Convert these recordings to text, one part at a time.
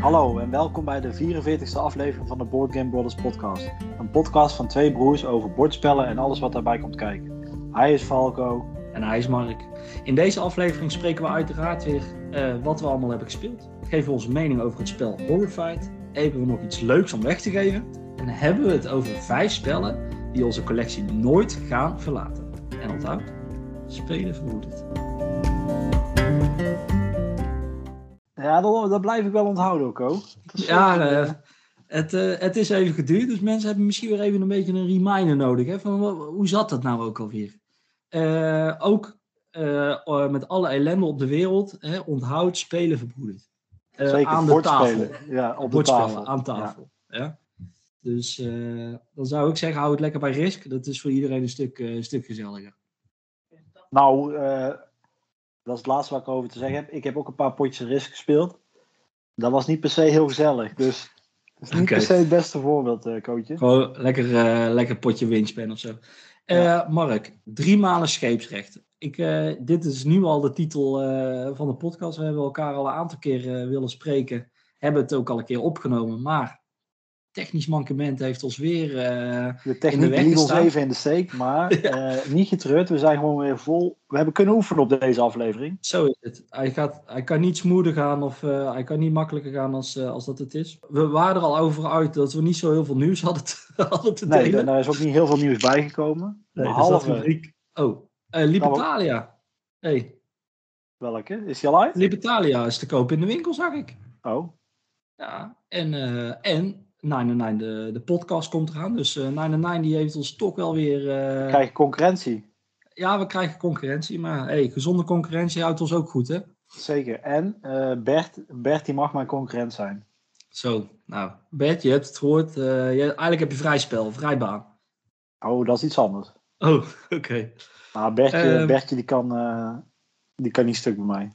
Hallo en welkom bij de 44e aflevering van de Board Game Brothers podcast. Een podcast van twee broers over bordspellen en alles wat daarbij komt kijken. Hij is Falco. En hij is Mark. In deze aflevering spreken we uiteraard weer eh, wat we allemaal hebben gespeeld. Geven we onze mening over het spel Horrified. Hebben we nog iets leuks om weg te geven. En hebben we het over vijf spellen die onze collectie nooit gaan verlaten. En onthoud, spelen vermoedend. Ja, dat, dat blijf ik wel onthouden ook, ook. Ja, uh, het, uh, het is even geduurd, dus mensen hebben misschien weer even een beetje een reminder nodig. Hè, van, hoe zat dat nou ook alweer? Uh, ook met alle ellende op de wereld, hè, onthoud spelen verbroederd. Zeker, aan de tafel. Ja, op de tafel. aan tafel. Ja. ja. Dus dan zou ik zeggen, hou het lekker bij risk. Dat is voor iedereen een stuk, een stuk gezelliger. Nou, dat is het laatste wat ik over te zeggen heb. Ik heb ook een paar potjes Risk gespeeld. Dat was niet per se heel gezellig. Dus dat is niet okay. per se het beste voorbeeld, uh, coachje. Gewoon lekker, uh, lekker potje wingspan of zo. Uh, ja. Mark, drie malen scheepsrecht. Ik, dit is nu al de titel van de podcast. We hebben elkaar al een aantal keer willen spreken. Hebben het ook al een keer opgenomen. Maar technisch mankement heeft ons weer uh, de techniek liet ons even in de steek, maar ja. uh, niet getreurd. We zijn gewoon weer vol. We hebben kunnen oefenen op deze aflevering. Zo is het. Hij, gaat, hij kan niet smoother gaan of uh, hij kan niet makkelijker gaan als, als dat het is. We waren er al over uit dat we niet zo heel veel nieuws hadden te, hadden te nee, delen. Nee, daar is ook niet heel veel nieuws bijgekomen. Nee, Behalve... oh, Libertalia. Hey. Welke? Is die al uit? Libertalia is te koop in de winkel, zag ik. Oh. Ja, en, en 999, de, de podcast komt eraan. Dus uh, 999 die heeft ons toch wel weer... Uh... We krijgen concurrentie. Ja, we krijgen concurrentie. Maar hey, gezonde concurrentie houdt ons ook goed, hè? Zeker. En uh, Bert, Bert die mag mijn concurrent zijn. Zo, nou, Bert, je hebt het gehoord. Je, eigenlijk heb je vrij spel, vrij baan. Oh, dat is iets anders. Oh, oké. Okay. Nou, Bertje, um, Bertje die, kan, uh, die kan niet stuk bij mij.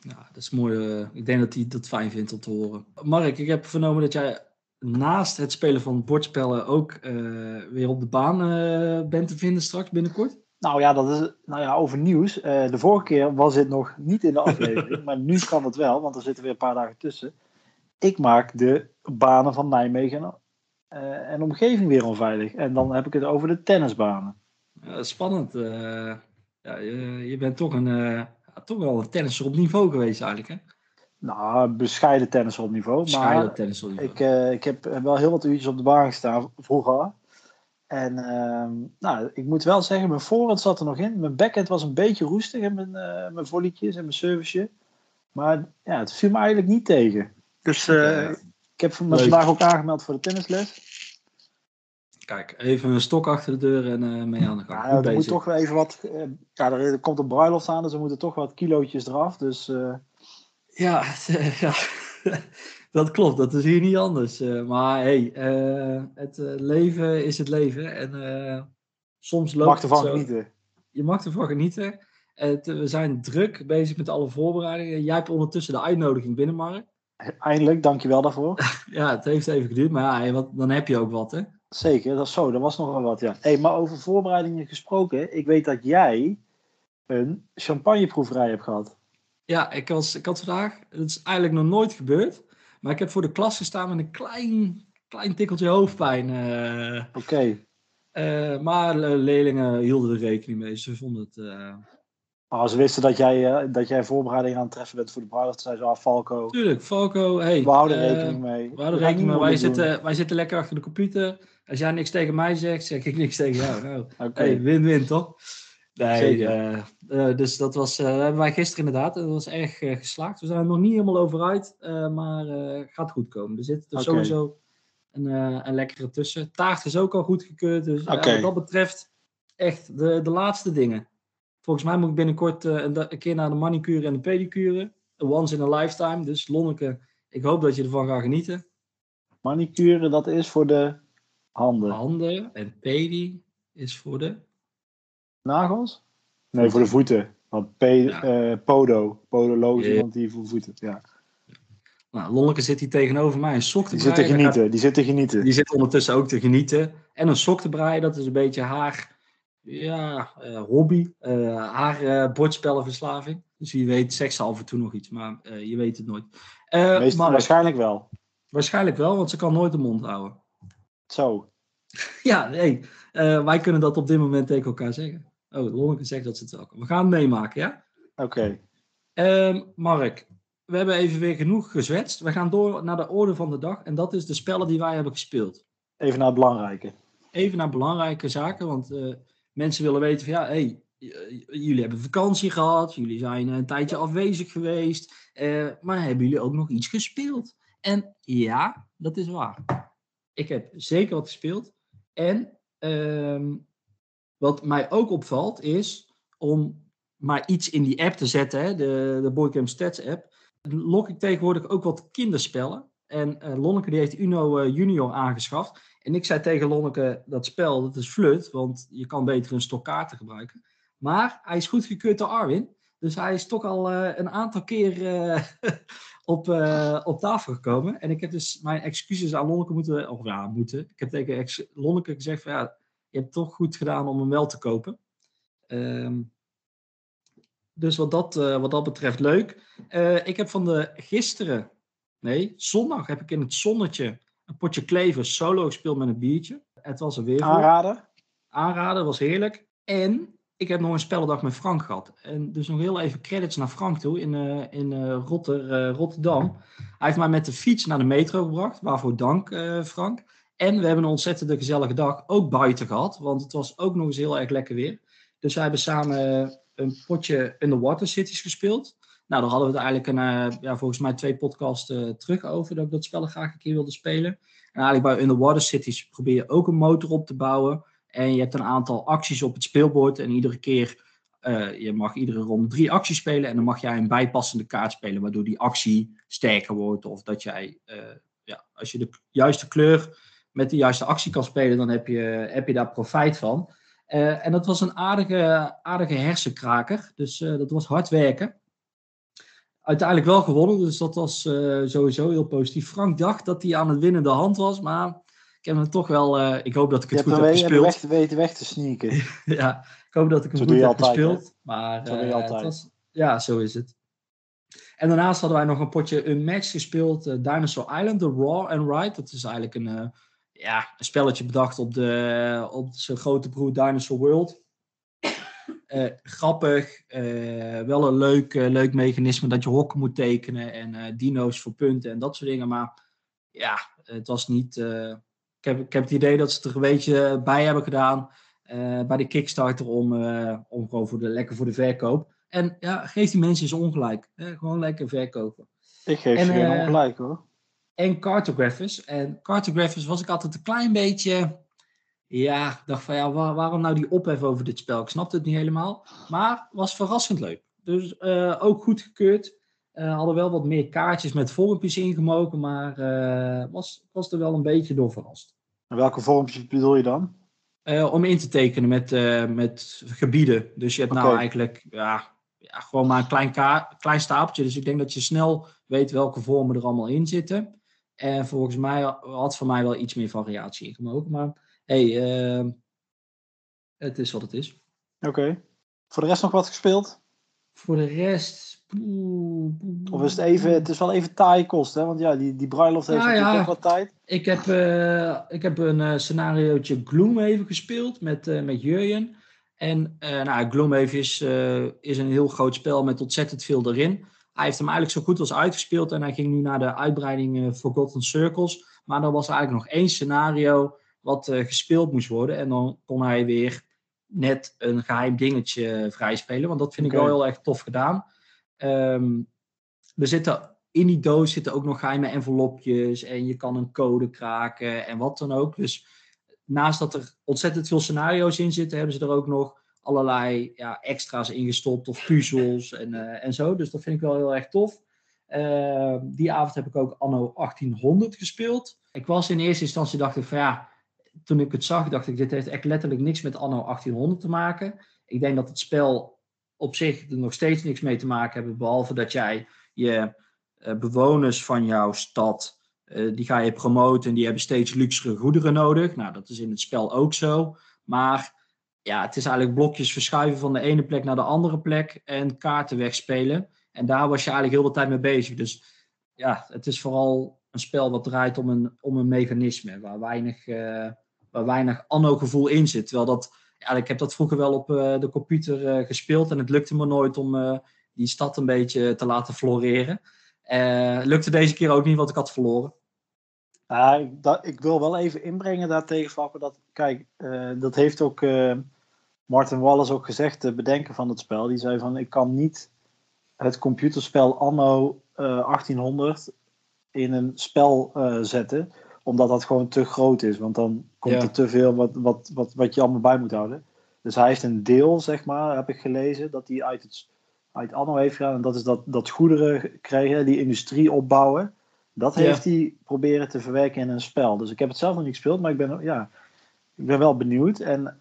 Nou, dat is mooi. Uh, ik denk dat hij dat fijn vindt om te horen. Mark, ik heb vernomen dat jij naast het spelen van bordspellen ook uh, weer op de baan uh, bent te vinden straks binnenkort? Nou ja, dat is, nou ja over nieuws. Uh, de vorige keer was dit nog niet in de aflevering, maar nu kan het wel, want er zitten weer een paar dagen tussen. Ik maak de banen van Nijmegen en omgeving weer onveilig. En dan heb ik het over de tennisbanen. Ja, spannend. ja, je, je, bent toch, een, toch wel een tennisser op niveau geweest eigenlijk, hè? Nou, bescheiden tennis op niveau. Bescheiden maar tennis op niveau. Ik, uh, ik heb wel heel wat uurtjes op de baan gestaan vroeger. En uh, nou, ik moet wel zeggen, mijn voorhand zat er nog in. Mijn backhand was een beetje roestig en mijn, uh, mijn volleytjes en mijn serviceje. Maar ja, het viel me eigenlijk niet tegen. Dus uh, ik heb me vandaag ook aangemeld voor de tennisles. Kijk, even een stok achter de deur en uh, mee aan de gang. Ja, er moet toch wel even wat. Uh, ja, er komt een bruiloft aan, dus er moeten toch wat kilootjes eraf. Dus uh, ja, ja, dat klopt. Dat is hier niet anders. Uh, maar hey, uh, het uh, leven is het leven. En soms loopt je mag ervan genieten. Je mag ervan genieten. We zijn druk bezig met alle voorbereidingen. Jij hebt ondertussen de uitnodiging binnen, Mark. Eindelijk, dankjewel daarvoor. ja, het heeft even geduurd, maar ja, wat, dan heb je ook wat, hè? Zeker, dat is zo. Dat was nog wel wat, ja. Hey, maar over voorbereidingen gesproken. Ik weet dat jij een champagneproeverij hebt gehad. Ja, ik, was, ik had vandaag, het is eigenlijk nog nooit gebeurd, maar ik heb voor de klas gestaan met een klein, klein tikkeltje hoofdpijn. Uh, Oké. Okay. Uh, maar leerlingen hielden er rekening mee, ze vonden het... Uh... Oh, ze wisten dat jij, dat jij voorbereiding aan het treffen bent voor de bruiloft, zei ze, ah, Falco. Tuurlijk, Falco, hey. We houden rekening mee. We houden rekening mee, wij zitten, wij zitten lekker achter de computer. Als jij niks tegen mij zegt, zeg ik niks tegen jou. Nou, okay. hey, win-win toch? Nee, uh, uh, dus dat was, uh, hebben wij gisteren inderdaad. Dat was erg geslaagd. We zijn er nog niet helemaal over uit, maar gaat goed komen. Er zit er okay. sowieso een, een lekkere tussen. Taart is ook al goed gekeurd. Dus okay. wat dat betreft echt de, de laatste dingen. Volgens mij moet ik binnenkort een, een, keer naar de manicure en de pedicure. Once in a lifetime. Dus Lonneke, ik hoop dat je ervan gaat genieten. Manicure, dat is voor de handen. Handen en pedi is voor de nagels? Nee, voor de voeten. Want P, ja. uh, podo, podoloog is iemand die voor voeten, ja. Nou, Lonneke zit hier tegenover mij een sok te die Zit te genieten, gaat, die zit te genieten. Die zit ondertussen ook te genieten. En een sok te breien, dat is een beetje haar ja, uh, hobby. Uh, haar bordspellenverslaving. Dus wie weet zegt ze af en toe nog iets, maar uh, je weet het nooit. Uh, Meestal, waarschijnlijk wel. Waarschijnlijk wel, want ze kan nooit de mond houden. Zo. ja, nee. Uh, wij kunnen dat op dit moment tegen elkaar zeggen. Oh, Lonneke zegt dat ze het wel kan. We gaan het meemaken, ja? Oké. Okay. Ehm, Mark, we hebben even weer genoeg gezwetst. We gaan door naar de orde van de dag. En dat is de spellen die wij hebben gespeeld. Even naar belangrijke. Even naar belangrijke zaken. Want uh, mensen willen weten van ja, hey, jullie hebben vakantie gehad. Jullie zijn een tijdje afwezig geweest. Uh, maar hebben jullie ook nog iets gespeeld? En ja, dat is waar. Ik heb zeker wat gespeeld. En um, wat mij ook opvalt is om maar iets in die app te zetten, hè, de, de Boycam Stats app, lok ik tegenwoordig ook wat kinderspellen. En uh, Lonneke die heeft Uno uh, Junior aangeschaft. En ik zei tegen Lonneke, dat spel, dat is flut, want je kan beter een stok kaarten gebruiken. Maar hij is goedgekeurd door Arwin. Dus hij is toch al uh, een aantal keer op, op tafel gekomen. En ik heb dus mijn excuses aan Lonneke moeten, of ja, moeten. Ik heb tegen Lonneke gezegd van ja, je hebt toch goed gedaan om hem wel te kopen. Um, dus wat dat, uh, wat dat betreft leuk. Uh, ik heb van de gisteren, nee, zondag heb ik in het zonnetje een potje klever solo gespeeld met een biertje. Het was er weer Aanraden? Aanraden, was heerlijk. En ik heb nog een spellendag met Frank gehad. En dus nog heel even credits naar Frank toe in, uh, in Rotter, Rotterdam. Hij heeft mij met de fiets naar de metro gebracht. Waarvoor dank, Frank. En we hebben een ontzettend gezellige dag ook buiten gehad. Want het was ook nog eens heel erg lekker weer. Dus we hebben samen een potje Underwater Cities gespeeld. Nou, daar hadden we het eigenlijk een, uh, ja, volgens mij twee podcasts uh, terug over dat ik dat spel graag een keer wilde spelen. En eigenlijk bij Underwater Cities probeer je ook een motor op te bouwen. En je hebt een aantal acties op het speelbord. En iedere keer, uh, je mag iedere ronde drie acties spelen. En dan mag jij een bijpassende kaart spelen, waardoor die actie sterker wordt. Of dat jij, ja, als je de juiste kleur met de juiste actie kan spelen, dan heb je, heb je daar profijt van. Uh, en dat was een aardige, aardige hersenkraker. Dus uh, dat was hard werken. Uiteindelijk wel gewonnen, dus dat was uh, sowieso heel positief. Frank dacht dat hij aan het winnende hand was, maar ik heb hem toch wel. ik hoop dat ik het je goed heb gespeeld. Je hebt weten weg te sneaken. ja, ik hoop dat ik hem Zo goed heb altijd, gespeeld. Hè? Maar altijd. Was, ja, zo is het. En daarnaast hadden wij nog een potje Unmatched gespeeld. Dinosaur Island, The Raw and Ride. Dat is eigenlijk een ja, een spelletje bedacht op, de, op zijn grote broer Dinosaur World. Uh, grappig, uh, wel een leuk, uh, leuk mechanisme dat je hokken moet tekenen en dino's voor punten en dat soort dingen. Maar ja, het was niet. ik, heb, ik heb het idee dat ze er een beetje bij hebben gedaan bij de Kickstarter om, om gewoon voor de, lekker voor de verkoop. En ja, geef die mensen eens ongelijk. gewoon lekker verkopen. Ik geef en, ze geen ongelijk hoor en Cartographers. En Cartographers was ik altijd een klein beetje. Ja, ik dacht van ja, waarom nou die ophef over dit spel? Ik snapte het niet helemaal. Maar was verrassend leuk. Dus uh, ook goedgekeurd. Uh, hadden wel wat meer kaartjes met vormpjes ingemogen, maar uh, was, was er wel een beetje door verrast. En welke vormpjes bedoel je dan? om in te tekenen met, met gebieden. Dus je hebt nou eigenlijk ja, ja, gewoon maar een klein, klein stapeltje. Dus ik denk dat je snel weet welke vormen er allemaal in zitten. En volgens mij had voor mij wel iets meer variatie ingemogen. Maar hey, uh, het is wat het is. Oké. Voor de rest nog wat gespeeld? Voor de rest. Of is het even, het is wel even taai kost, hè? Want ja, die, die bruiloft heeft natuurlijk ja, wat tijd. Ik heb, uh, ik heb een uh, scenariootje Gloom even gespeeld met, uh, met Jurjen. En nou, Gloomhaven is, is een heel groot spel met ontzettend veel erin. Hij heeft hem eigenlijk zo goed als uitgespeeld en hij ging nu naar de uitbreiding uh, Forgotten Circles. Maar er was eigenlijk nog één scenario wat uh, gespeeld moest worden. En dan kon hij weer net een geheim dingetje vrijspelen. Want dat vind okay. ik wel heel erg tof gedaan. Um, er zitten, in die doos zitten ook nog geheime envelopjes. En je kan een code kraken en wat dan ook. Dus naast dat er ontzettend veel scenario's in zitten, hebben ze er ook nog allerlei ja, extra's ingestopt of puzzels en, uh, en zo. Dus dat vind ik wel heel erg tof. Uh, die avond heb ik ook anno 1800 gespeeld. Ik was in eerste instantie dacht ik van ja, toen ik het zag, dacht ik dit heeft echt letterlijk niks met anno 1800 te maken. Ik denk dat het spel op zich er nog steeds niks mee te maken heeft, behalve dat jij je uh, bewoners van jouw stad, die ga je promoten en die hebben steeds luxere goederen nodig. Nou, dat is in het spel ook zo. Maar ja, het is eigenlijk blokjes verschuiven van de ene plek naar de andere plek en kaarten wegspelen. En daar was je eigenlijk heel de tijd mee bezig. Dus ja, het is vooral een spel wat draait om een, om een mechanisme waar weinig, uh, waar weinig anno-gevoel in zit. Terwijl dat, ja, ik heb dat vroeger wel op uh, de computer uh, gespeeld en het lukte me nooit om die stad een beetje te laten floreren. lukte deze keer ook niet, want ik had verloren. Ik, ik wil wel even inbrengen daartegen, Flappen, dat, kijk, dat heeft ook Martin Wallace ook gezegd, de bedenker van het spel. Die zei van, ik kan niet het computerspel anno 1800 in een spel uh, zetten. Omdat dat gewoon te groot is. Want dan komt er te veel wat, wat, wat, wat je allemaal bij moet houden. Dus hij heeft een deel, zeg maar, heb ik gelezen, dat hij uit het uit Anno heeft gedaan. En dat is dat, dat goederen krijgen, die industrie opbouwen. Dat heeft hij proberen te verwerken in een spel. Dus ik heb het zelf nog niet gespeeld, maar ik ben, ja, ik ben wel benieuwd. En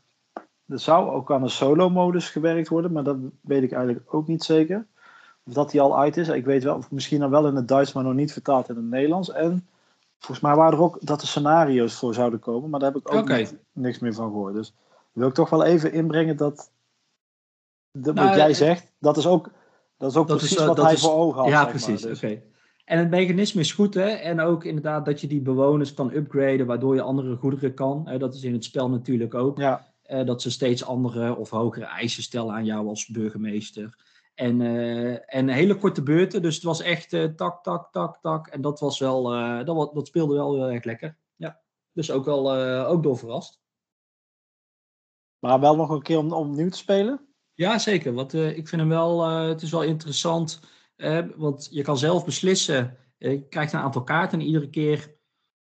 er zou ook aan een solo-modus gewerkt worden, maar dat weet ik eigenlijk ook niet zeker. Of dat die al uit is. Ik weet wel, misschien dan wel in het Duits, maar nog niet vertaald in het Nederlands. En volgens mij waren er ook dat er scenario's voor zouden komen, maar daar heb ik ook niks meer van gehoord. Dus wil ik toch wel even inbrengen dat, de, wat nou, jij eh, zegt, dat is ook, dat is ook precies is, wat hij voor ogen had. Ja, precies. Dus. Oké. En het mechanisme is goed, hè? En ook inderdaad dat je die bewoners kan upgraden, waardoor je andere goederen kan. Hè? Dat is in het spel natuurlijk ook. Ja. Uh, dat ze steeds andere of hogere eisen stellen aan jou als burgemeester. En, uh, en hele korte beurten, dus het was echt uh, tak, tak, tak, tak. En dat was wel, dat, dat speelde wel heel erg lekker. Ja. Dus ook wel ook door verrast. Maar wel nog een keer om opnieuw te spelen? Ja, zeker. Want ik vind hem wel, het is wel interessant. want je kan zelf beslissen. je krijgt een aantal kaarten en iedere keer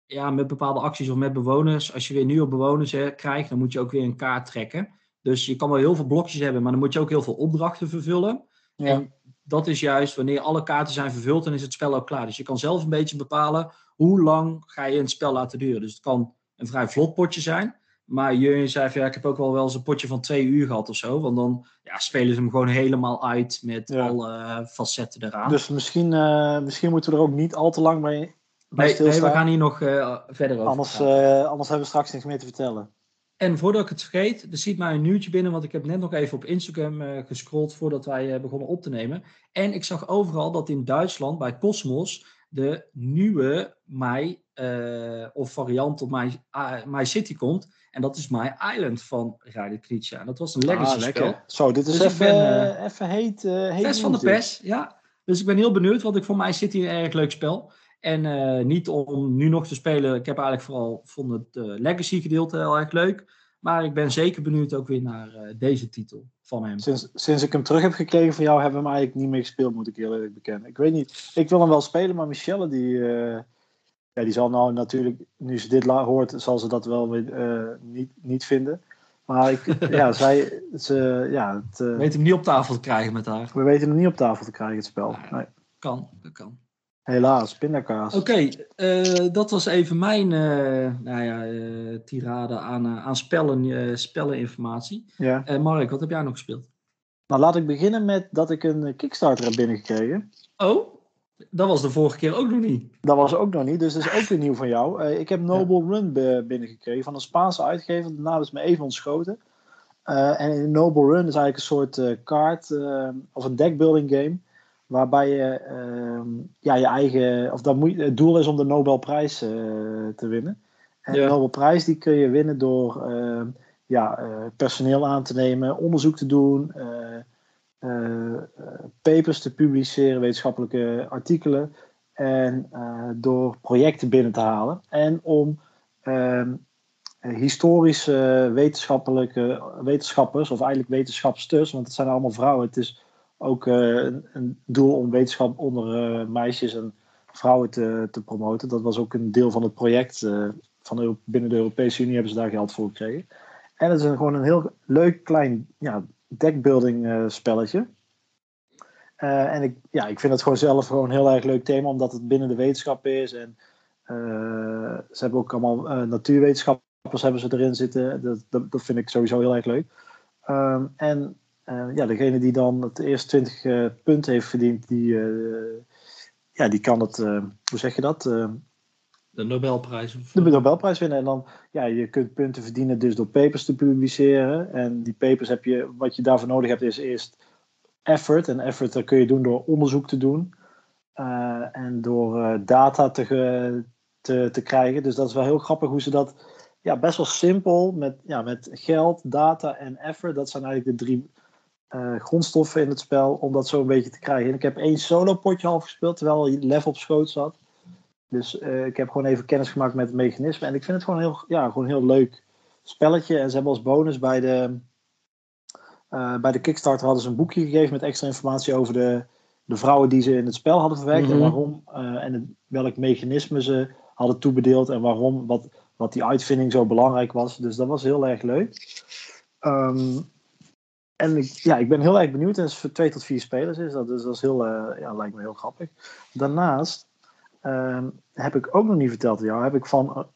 ja, met bepaalde acties of met bewoners. Als je weer nieuwe bewoners krijgt, dan moet je ook weer een kaart trekken. Dus je kan wel heel veel blokjes hebben, maar dan moet je ook heel veel opdrachten vervullen. Ja. En dat is juist wanneer alle kaarten zijn vervuld, dan is het spel ook klaar. Dus je kan zelf een beetje bepalen hoe lang ga je een spel laten duren. Dus het kan een vrij vlot potje zijn. Maar je zei van ja, ik heb ook wel wel eens een potje van twee uur gehad of zo. Want dan ja, spelen ze hem gewoon helemaal uit met alle facetten eraan. Dus misschien, uh, misschien moeten we er ook niet al te lang bij nee, we gaan hier nog uh, verder over. Anders, uh, anders hebben we straks niks meer te vertellen. En voordat ik het vergeet, er ziet mij een nieuwtje binnen, want ik heb net nog even op Instagram uh, gescrolld voordat wij begonnen op te nemen. En ik zag overal dat in Duitsland bij Cosmos de nieuwe My, of variant op My, My City komt. En dat is My Island van Rijder. En dat was een ah, legacy ah, spel. Zo, dit is dus even, even heet. heet van de pers, ja. Dus ik ben heel benieuwd, want ik vond My City een erg leuk spel. En uh, niet om nu nog te spelen. Ik heb eigenlijk vooral vond het uh, legacy gedeelte heel erg leuk. Maar ik ben zeker benieuwd ook weer naar uh, deze titel van hem. Sinds, sinds ik hem terug heb gekregen van jou, hebben we hem eigenlijk niet meer gespeeld, moet ik heel eerlijk bekennen. Ik weet niet. Ik wil hem wel spelen, maar Michelle, die, ja, die zal nou natuurlijk, nu ze dit hoort, zal ze dat wel weer niet, niet vinden. Maar ik, ja, zij, ze, ja, het, we weten hem niet op tafel te krijgen met haar. We weten hem niet op tafel te krijgen, het spel. Nee. Kan, dat kan. Helaas, pindakaas. Oké, eh, dat was even mijn uh, nou ja, uh, tirade aan, aan spellen, spelleninformatie. Ja. Mark, wat heb jij nog gespeeld? Nou, laat ik beginnen met dat ik een Kickstarter heb binnengekregen. Oh, dat was de vorige keer ook nog niet. Dat was ook nog niet, dus dat is ook weer nieuw van jou. ik heb Noble Run binnengekregen van een Spaanse uitgever. De naam is me even ontschoten. en Noble Run is eigenlijk een soort kaart of een deckbuilding game Waarbij je ehm, ja, je eigen, of dat moet, het doel is om de Nobelprijs uh, te winnen. En de Nobelprijs die kun je winnen door ehm, ja, uh, personeel aan te nemen, onderzoek te doen, uh, papers te publiceren, wetenschappelijke artikelen. En door projecten binnen te halen. En om ehm, historische wetenschappelijke wetenschappers, of eigenlijk wetenschapsters, want het zijn allemaal vrouwen. Het is ook eh, een, doel om wetenschap onder eh, meisjes en vrouwen te, te promoten. Dat was ook een deel van het project. Eh, van binnen de Europese Unie hebben ze daar geld voor gekregen. En het is een, gewoon een heel leuk klein ja, deckbuilding spelletje. en ik, ja, ik vind het gewoon zelf gewoon een heel erg leuk thema, omdat het binnen de wetenschap is. En ze hebben ook allemaal natuurwetenschappers hebben ze erin zitten. Dat, dat, dat, vind ik sowieso heel erg leuk. Ehm, en uh, ja, degene die dan het eerste 20 uh, punten heeft verdiend, die, uh, ja, die kan het, hoe zeg je dat? De Nobelprijs. Of... De Nobelprijs winnen. En dan, ja, je kunt punten verdienen dus door papers te publiceren. En die papers heb je, wat je daarvoor nodig hebt, is eerst effort. En effort dat kun je doen door onderzoek te doen. En door data te, te, te krijgen. Dus dat is wel heel grappig hoe ze dat ja, best wel simpel met, ja, met geld, data en effort. Dat zijn eigenlijk de drie uh, grondstoffen in het spel om dat zo een beetje te krijgen. En ik heb één solo potje half gespeeld terwijl je level op schoot zat. Dus uh, ik heb gewoon even kennis gemaakt met het mechanisme. En ik vind het gewoon heel, ja, gewoon heel leuk spelletje. En ze hebben als bonus bij de, uh, bij de Kickstarter hadden ze een boekje gegeven met extra informatie over de, de vrouwen die ze in het spel hadden verwerkt. Mm -hmm. En waarom en het, welk mechanisme ze hadden toebedeeld. En waarom, wat, wat die uitvinding zo belangrijk was. Dus dat was heel erg leuk. Um, en ik, ja, ik ben heel erg benieuwd. En het is voor twee tot vier spelers is dat. Dus dat is heel, uh, ja, lijkt me heel grappig. Daarnaast um, heb ik ook nog niet verteld aan jou. Heb ik van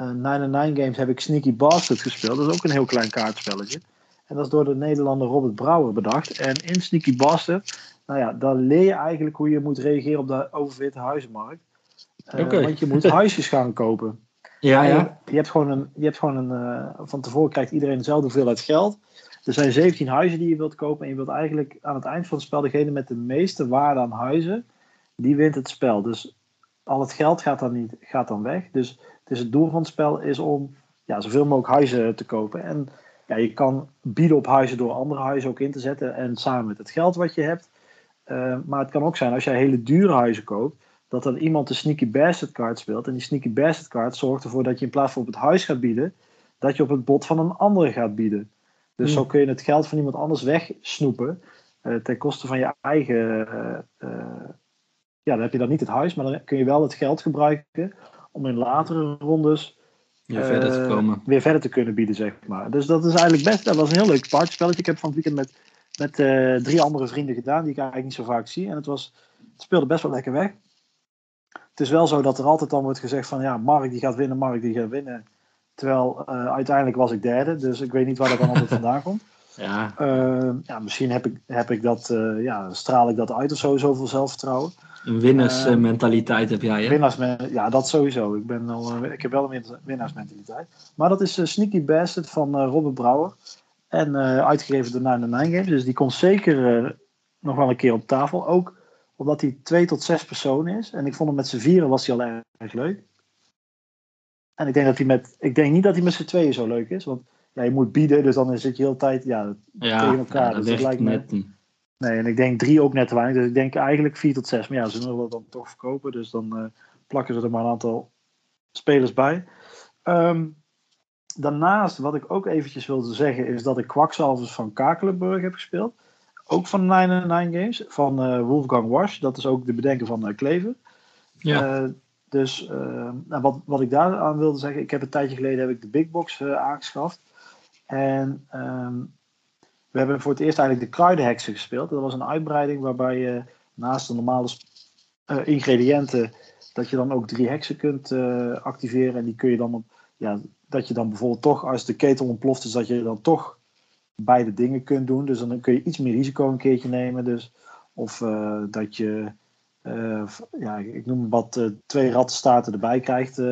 uh, 99 Games heb ik Sneaky Bastard gespeeld. Dat is ook een heel klein kaartspelletje. En dat is door de Nederlander Robert Brouwer bedacht. En in Sneaky Bastard, nou ja, dan leer je eigenlijk hoe je moet reageren op de overwitte huizenmarkt. Okay. Want je moet huisjes gaan kopen. Ja, ja. Je, je hebt gewoon een, je hebt gewoon een van tevoren krijgt iedereen dezelfde hoeveelheid geld. Er zijn 17 huizen die je wilt kopen. En je wilt eigenlijk aan het eind van het spel degene met de meeste waarde aan huizen, die wint het spel. Dus al het geld gaat dan, niet, gaat dan weg. Dus, het doel van het spel is om ja, zoveel mogelijk huizen te kopen. En ja, je kan bieden op huizen door andere huizen ook in te zetten. En samen met het geld wat je hebt. Uh, maar het kan ook zijn als jij hele dure huizen koopt. Dat dan iemand de Sneaky Bastard kaart speelt. En die Sneaky Bastard kaart zorgt ervoor dat je in plaats van op het huis gaat bieden. Dat je op het bod van een andere gaat bieden. Dus mm. zo kun je het geld van iemand anders wegsnoepen. Uh, ten koste van je eigen. Uh, uh, ja, dan heb je dan niet het huis, maar dan kun je wel het geld gebruiken om in latere rondes. Ja, verder te komen. Weer verder te kunnen bieden, zeg maar. Dus dat is eigenlijk best. Dat was een heel leuk partyspelletje. Ik heb van het weekend met, met drie andere vrienden gedaan, die ik eigenlijk niet zo vaak zie. En het, was, het speelde best wel lekker weg. Het is wel zo dat er altijd dan wordt gezegd van ja, Mark die gaat winnen, Mark die gaat winnen. Terwijl uh, uiteindelijk was ik derde, dus ik weet niet waar dat dan altijd vandaan komt. Ja. Uh, ja, misschien heb ik, heb ik dat, uh, ja, straal ik dat uit of zo, zoveel zelfvertrouwen. Een winnaarsmentaliteit heb jij, hè? Ja, dat sowieso. Ik, ben al, ik heb wel een winnaarsmentaliteit. Maar dat is Sneaky Bastard van Robert Brouwer. En uitgegeven door Nine Nine Games. Dus die komt zeker nog wel een keer op tafel. Ook omdat hij twee tot zes personen is. En ik vond hem met z'n vieren was hij al erg leuk. En ik denk, dat hij met, ik denk niet dat hij met z'n tweeën zo leuk is. Want ja, je moet bieden, dus dan zit je heel tijd ja, ja, tegen elkaar. Ja, dat dus lijkt me. Nee, en ik denk drie ook net te weinig. Dus ik denk eigenlijk vier tot zes. Maar ja, ze willen dat dan toch verkopen. Dus dan uh, plakken ze er maar een aantal spelers bij. Um, daarnaast, wat ik ook eventjes wilde zeggen, is dat ik Kwakzalvers van Kakelenburg heb gespeeld. Ook van Nine Nine Games, van uh, Wolfgang Wash. Dat is ook de bedenker van uh, Kleven. Ja. Dus uh, nou, wat, wat ik daar aan wilde zeggen, ik heb een tijdje geleden heb ik de Big Box uh, aangeschaft. En um, we hebben voor het eerst eigenlijk de kruidenheksen gespeeld. Dat was een uitbreiding waarbij je naast de normale uh, ingrediënten, dat je dan ook drie heksen kunt activeren. En die kun je dan op, ja, dat je dan bijvoorbeeld toch, als de ketel ontploft is, dat je dan toch beide dingen kunt doen. Dus dan kun je iets meer risico een keertje nemen. Dus, of dat je uh, ja, ik noem wat, uh, twee rattenstaarten erbij krijgt uh,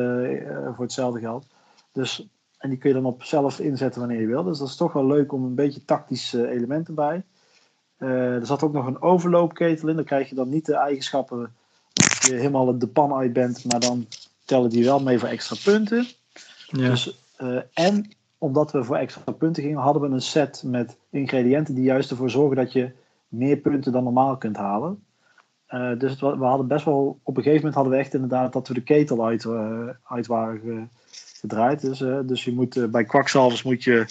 voor hetzelfde geld. Dus, en die kun je dan op zelf inzetten wanneer je wil. Dus dat is toch wel leuk om een beetje tactische elementen bij. er zat ook nog een overloopketel in. Dan krijg je dan niet de eigenschappen als je helemaal de pan uit bent, maar dan tellen die wel mee voor extra punten. Ja. Dus, en omdat we voor extra punten gingen, hadden we een set met ingrediënten die juist ervoor zorgen dat je meer punten dan normaal kunt halen. Uh, dus het, we hadden best wel, op een gegeven moment hadden we echt inderdaad dat we de ketel uit, uh, uit waren gedraaid. Dus, uh, dus je moet, bij kwakzalvers moet je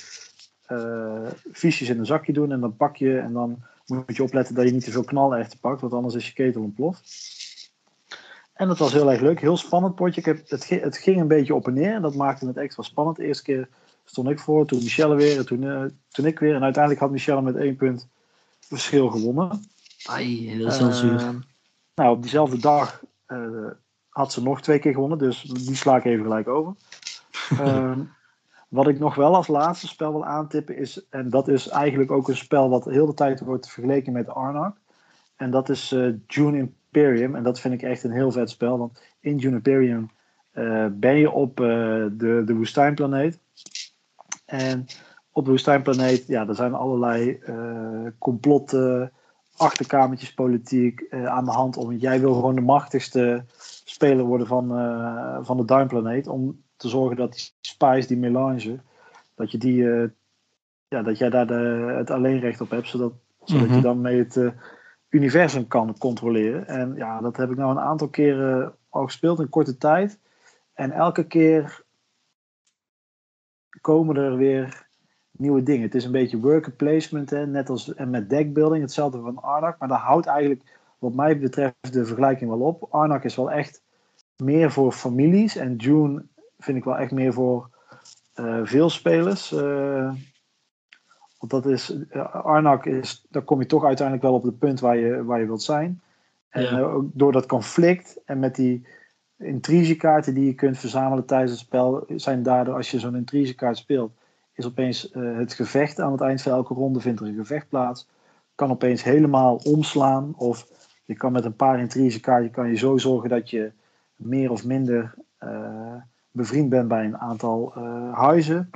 fiches in een zakje doen en dan pak je en dan moet je opletten dat je niet te veel knallerwten pakt, want anders is je ketel ontploft. En dat was heel erg leuk, heel spannend potje. Ik heb, het, het ging een beetje op en neer en dat maakte het extra spannend. De eerste keer stond ik voor, toen Michelle weer en toen, toen ik weer. En uiteindelijk had Michelle met één punt verschil gewonnen. Ai, dat is wel zuur. Nou, op diezelfde dag uh, had ze nog twee keer gewonnen, dus die sla ik even gelijk over. um, wat ik nog wel als laatste spel wil aantippen is, en dat is eigenlijk ook een spel wat heel de tijd wordt vergeleken met Arnak. En dat is uh, June Imperium. En dat vind ik echt een heel vet spel, want in June Imperium ben je op de, de woestijnplaneet. En op de woestijnplaneet, ja, er zijn allerlei complotten, achterkamertjes politiek aan de hand. Om, jij wil gewoon de machtigste speler worden van, van de duimplaneet. Om te zorgen dat die spice, die melange, dat je die ja, dat jij daar de, het alleenrecht op hebt, zodat, zodat je mhm. dan mee het uh, universum kan controleren. En ja, dat heb ik nou een aantal keren al gespeeld in korte tijd. En elke keer komen er weer nieuwe dingen. Het is een beetje worker placement, hè? net als en met deckbuilding, hetzelfde van Arnak. Maar dat houdt eigenlijk, wat mij betreft, de vergelijking wel op. Arnak is wel echt meer voor families. En June vind ik wel echt meer voor uh, veel spelers. Uh, want dat is, uh, Arnak is, daar kom je toch uiteindelijk wel op het punt waar je, waar je wilt zijn. En uh, door dat conflict en met die intrigekaarten die je kunt verzamelen tijdens het spel, zijn daardoor, als je zo'n intrigekaart speelt, is opeens uh, het gevecht aan het eind van elke ronde vindt er een gevecht plaats. Kan opeens helemaal omslaan. Of je kan met een paar intrigekaarten kan je zo zorgen dat je meer of minder bevriend bent bij een aantal huizen.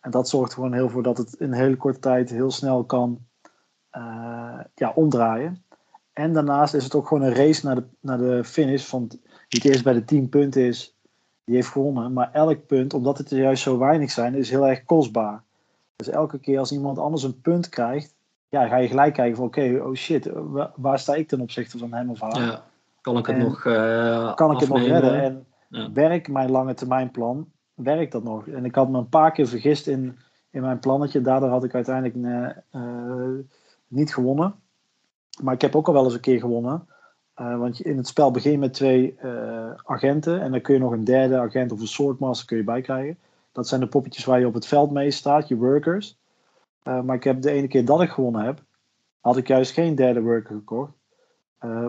En dat zorgt gewoon heel voor dat het in een hele korte tijd heel snel kan ja, omdraaien. En daarnaast is het ook gewoon een race naar de, naar de finish. Van wie het eerst bij de 10 punten is, die heeft gewonnen. Maar elk punt, omdat het er juist zo weinig zijn, is heel erg kostbaar. Dus elke keer als iemand anders een punt krijgt, ja, ga je gelijk kijken van oké, oh shit, waar, sta ik ten opzichte van hem of haar? Ja, kan ik het nog uh, Kan ik het nog redden? En ja. werk mijn lange termijn plan werkt dat nog? En ik had me een paar keer vergist in, in mijn plannetje. Daardoor had ik uiteindelijk uh, niet gewonnen. Maar ik heb ook al wel eens een keer gewonnen. Uh, want in het spel begin met twee agenten. En dan kun je nog een derde agent of een swordmaster kun je bij krijgen. Dat zijn de poppetjes waar je op het veld mee staat, je workers. maar ik heb de ene keer dat ik gewonnen heb, had ik juist geen derde worker gekocht.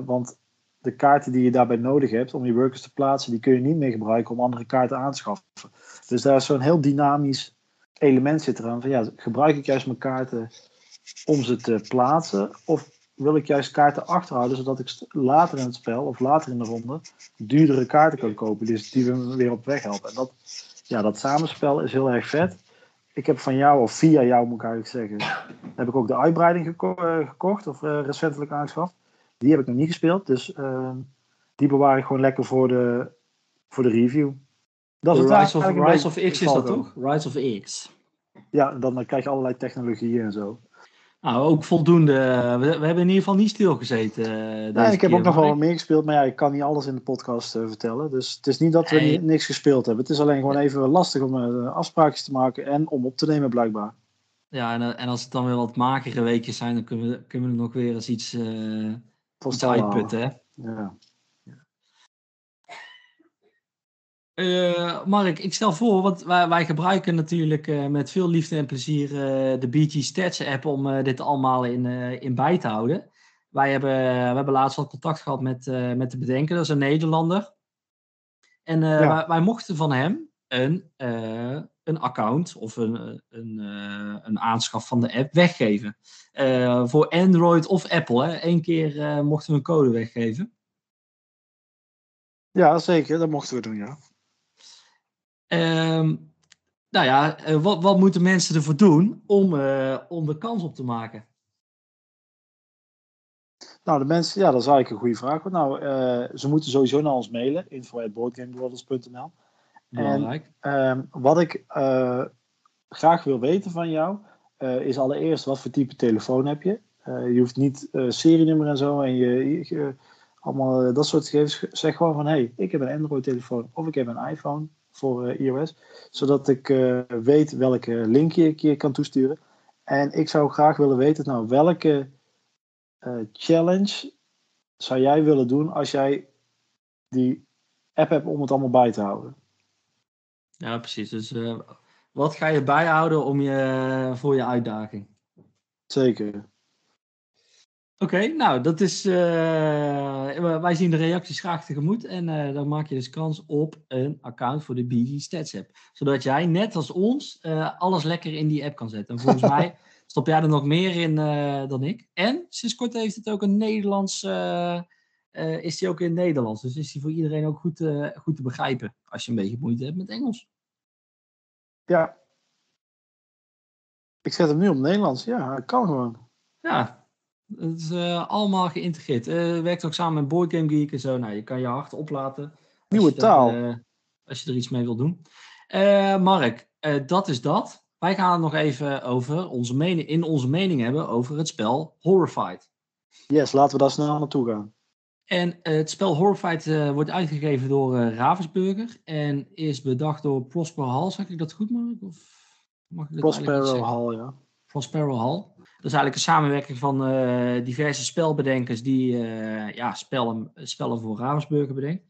want de kaarten die je daarbij nodig hebt om je workers te plaatsen, die kun je niet meer gebruiken om andere kaarten aan te schaffen. Dus daar is zo'n heel dynamisch element zit eraan. Van ja, gebruik ik juist mijn kaarten om ze te plaatsen? Of wil ik juist kaarten achterhouden, zodat ik later in het spel of later in de ronde duurdere kaarten kan kopen, dus die we weer op weg helpen. En dat, ja, dat samenspel is heel erg vet. Ik heb van jou, of via jou moet ik eigenlijk zeggen, heb ik ook de uitbreiding eh, gekocht of uh, recentelijk aangeschaft. Die heb ik nog niet gespeeld, dus uh, die bewaar ik gewoon lekker voor de, voor de review. Dat is Rise, of, Rise of X is dat toch? Rise of X. Ja, dan krijg je allerlei technologieën en zo. Nou, ook voldoende. We, we hebben in ieder geval niet stilgezeten. Uh, nee, ik heb ook nog wel meer gespeeld, maar ja, ik kan niet alles in de podcast uh, vertellen. Dus het is niet dat we niks gespeeld hebben. Het is alleen gewoon even lastig om uh, afspraakjes te maken en om op te nemen, blijkbaar. Ja, en, en als het dan weer wat magere weekjes zijn, dan kunnen we, kunnen we nog weer eens iets, uh, iets uitputten. Ja. Uh, Mark, ik stel voor, want wij, wij gebruiken natuurlijk uh, met veel liefde en plezier uh, de BG Stats app om dit allemaal in, in bij te houden. Wij hebben, we hebben laatst al contact gehad met, met de bedenker, dat is een Nederlander. En ja. wij, wij, mochten van hem een, een account of een, een, een aanschaf van de app weggeven. voor Android of Apple. Hè. Eén keer mochten we een code weggeven. Ja, zeker. Dat mochten we doen, ja. Um, nou ja, eh, wat, wat moeten mensen ervoor doen om, uh, om de kans op te maken? Nou, de mensen, ja, dat is eigenlijk een goede vraag. Nou, uh, ze moeten sowieso naar ons mailen, info.boardgamebrothers.nl. En um, wat ik uh, graag wil weten van jou, is allereerst wat voor type telefoon heb je. je hoeft niet serienummer en zo en je, je allemaal dat soort gegevens. Zeg gewoon van, hé, hey, ik heb een Android-telefoon of ik heb een iPhone voor uh, iOS. Zodat ik uh, weet welke link ik je kan toesturen. En ik zou graag willen weten, nou, welke uh, challenge zou jij willen doen als jij die app hebt om het allemaal bij te houden? Ja, precies. Dus wat ga je bijhouden om je, voor je uitdaging? Zeker. Oké, nou, dat is. Uh, wij zien de reacties graag tegemoet. En uh, dan maak je dus kans op een account voor de BG Stats app. Zodat jij, net als ons, uh, alles lekker in die app kan zetten. En volgens mij stop jij er nog meer in dan ik. En sinds kort heeft het ook een Nederlands is die ook in het Nederlands. Dus is die voor iedereen ook goed, goed te begrijpen. Als je een beetje moeite hebt met Engels. Ja. Ik zet hem nu op Nederlands. Ja, kan gewoon. Ja, het is allemaal geïntegreerd. Uh, werkt ook samen met Board Game Geek en zo. Nou, je kan je hart oplaten. Nieuwe taal. als je er iets mee wil doen. Mark, dat is dat. Wij gaan het nog even over onze mening, in onze mening hebben over het spel Horrified. Yes, laten we daar snel naartoe gaan. En eh, het spel Horrified wordt uitgegeven door Ravensburger en is bedacht door Prospero Hall. Zeg ik dat goed, Mark? Of mag ik dat Prospero Hall, ja. Prospero Hall. Dat is eigenlijk een samenwerking van diverse spelbedenkers die ja, spellen, spellen voor Ravensburger bedenkt.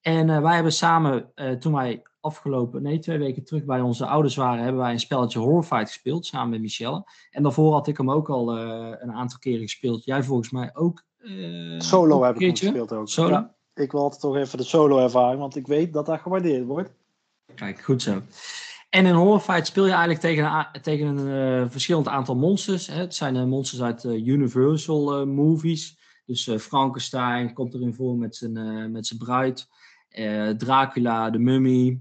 En wij hebben samen, toen wij afgelopen, nee, twee weken terug bij onze ouders waren, hebben wij een spelletje Horrified gespeeld samen met Michelle. En daarvoor had ik hem ook al een aantal keren gespeeld. Jij volgens mij ook. Solo heb ik hem gespeeld ook. Solo? Ja, ik wil altijd toch even de solo ervaring, want ik weet dat dat gewaardeerd wordt. Kijk, goed zo. En in Horrified speel je eigenlijk tegen een, tegen een uh, verschillend aantal monsters. Hè. Het zijn monsters uit Universal movies. Dus Frankenstein komt erin voor met zijn, met zijn bruid. Dracula, The Mummy,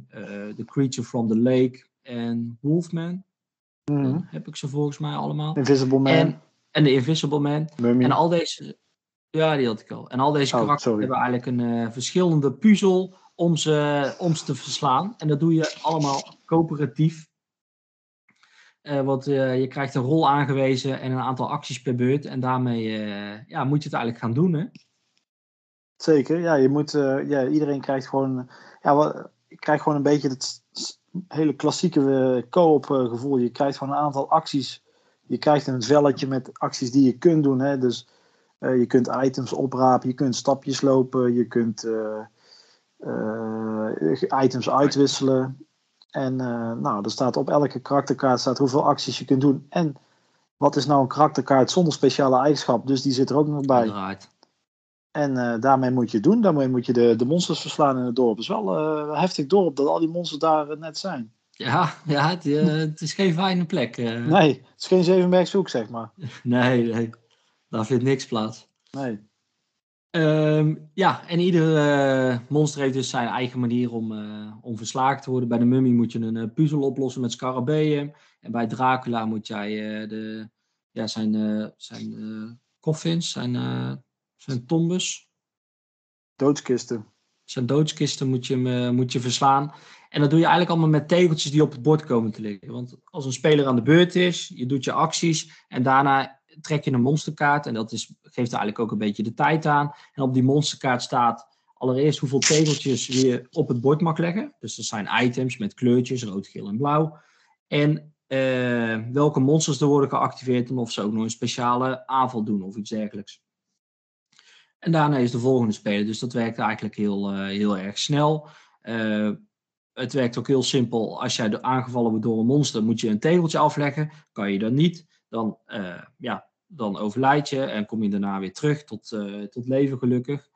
The Creature from the Lake en Wolfman. Mm heb ik ze volgens mij allemaal. Invisible Man. En, en de Invisible Man. Mummy. En al deze. Ja, die had ik al. En al deze oh, karakters hebben eigenlijk een verschillende puzzel om ze, om ze te verslaan. En dat doe je allemaal coöperatief. Uh, want uh, je krijgt een rol aangewezen en een aantal acties per beurt. En daarmee ja, moet je het eigenlijk gaan doen. Hè? Zeker, ja, je moet, ja, iedereen krijgt gewoon, ja, wat, krijgt gewoon een beetje het hele klassieke co-op gevoel. Je krijgt gewoon een aantal acties. Je krijgt een velletje met acties die je kunt doen. Hè? Dus je kunt items oprapen, je kunt stapjes lopen, je kunt items uitwisselen. En nou, er staat op elke karakterkaart staat hoeveel acties je kunt doen. En wat is nou een karakterkaart zonder speciale eigenschap? Dus die zit er ook nog bij. Right. En uh, daarmee moet je doen. Daarmee moet je de, de monsters verslaan in het dorp. Het is wel uh, heftig dorp dat al die monsters daar uh, net zijn. Ja, ja het, het, is geen fijne plek. Nee, het is geen Zevenbergshoek, zeg maar. nee, nee, daar vindt niks plaats. Nee. Um, ja, en iedere monster heeft dus zijn eigen manier om, om verslagen te worden. Bij de mummy moet je een puzzel oplossen met scarabeeën. En bij Dracula moet jij de, ja, zijn, zijn coffins, zijn zijn tombes. Doodskisten. Zijn doodskisten moet je, uh, moet je verslaan. En dat doe je eigenlijk allemaal met tegeltjes die op het bord komen te liggen. Want als een speler aan de beurt is, je doet je acties en daarna trek je een monsterkaart. En dat is, geeft eigenlijk ook een beetje de tijd aan. En op die monsterkaart staat allereerst hoeveel tegeltjes je op het bord mag leggen. Dus dat zijn items met kleurtjes, rood, geel en blauw. En uh, welke monsters er worden geactiveerd en of ze ook nog een speciale aanval doen of iets dergelijks. En daarna is de volgende speler. Dus dat werkt eigenlijk heel, uh, heel erg snel. Uh, het werkt ook heel simpel. Als jij aangevallen wordt door een monster, moet je een tegeltje afleggen. Kan je dat niet, dan, uh, ja, dan overlijd je en kom je daarna weer terug tot, tot leven gelukkig.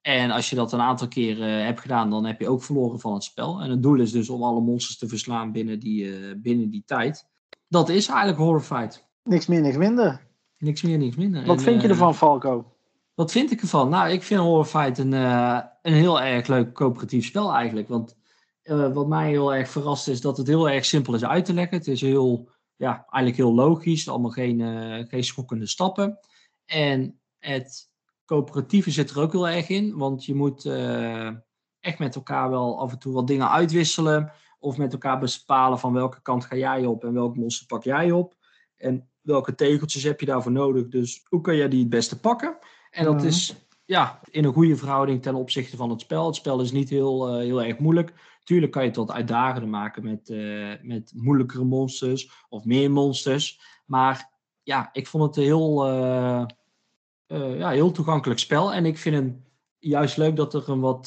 En als je dat een aantal keren hebt gedaan, dan heb je ook verloren van het spel. En het doel is dus om alle monsters te verslaan binnen die, binnen die tijd. Dat is eigenlijk Horrified. Niks meer, niks minder. Niks meer, niks minder. Wat vind je ervan, Falco? Wat vind ik ervan? Nou, ik vind Horrified een, uh, een heel erg leuk coöperatief spel eigenlijk. Want uh, wat mij heel erg verrast is dat het heel erg simpel is uit te leggen. Het is heel, ja, eigenlijk heel logisch. Allemaal geen, uh, geen schokkende stappen. En het coöperatieve zit er ook heel erg in. Want je moet echt met elkaar wel af en toe wat dingen uitwisselen. Of met elkaar bepalen van welke kant ga jij op en welk monster pak jij op. En welke tegeltjes heb je daarvoor nodig. Dus hoe kan jij die het beste pakken? En dat mhm. is ja, in een goede verhouding ten opzichte van het spel. Het spel is niet heel, uh, heel erg moeilijk. Tuurlijk kan je het wat uitdagender maken met, uh, met moeilijkere monsters of meer monsters. Maar ja, ik vond het een heel, uh, ja, heel toegankelijk spel. En ik vind het juist leuk dat er een wat.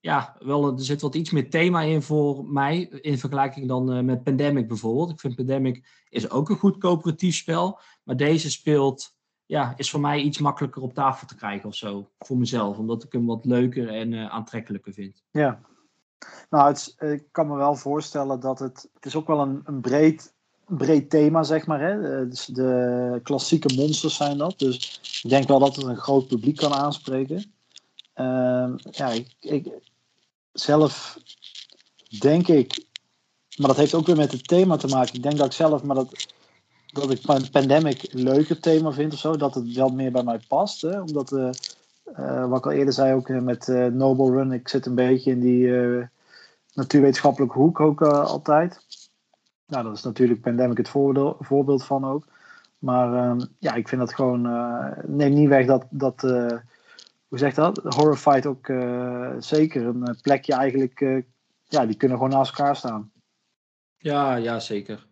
ja, wel, er zit wat iets meer thema in voor mij. In vergelijking dan met Pandemic bijvoorbeeld. Ik vind Pandemic is ook een goed coöperatief spel. Maar deze speelt ja, is voor mij iets makkelijker op tafel te krijgen of zo. Voor mezelf, omdat ik hem wat leuker en aantrekkelijker vind. Ja. Nou, het, ik kan me wel voorstellen dat het. Het is ook wel een, een breed breed thema, zeg maar. Hè? Dus de klassieke monsters zijn dat. Dus ik denk wel dat het een groot publiek kan aanspreken. Ehm, ja, ik, ik, zelf denk ik, maar dat heeft ook weer met het thema te maken. Ik denk dat ik zelf, maar dat, dat ik Pandemic een leuker thema vind of zo. Dat het wel meer bij mij past. Hè? Omdat, uh, wat ik al eerder zei, ook met uh, Noble Run, ik zit een beetje in die natuurwetenschappelijke hoek ook altijd. Nou, dat is natuurlijk Pandemic het voorbeeld van ook. Maar ehm, ja, ik vind dat gewoon. neem niet weg dat. dat hoe zeg dat? Horrified ook zeker een plekje eigenlijk. ja, die kunnen gewoon naast elkaar staan. Ja, ja, zeker.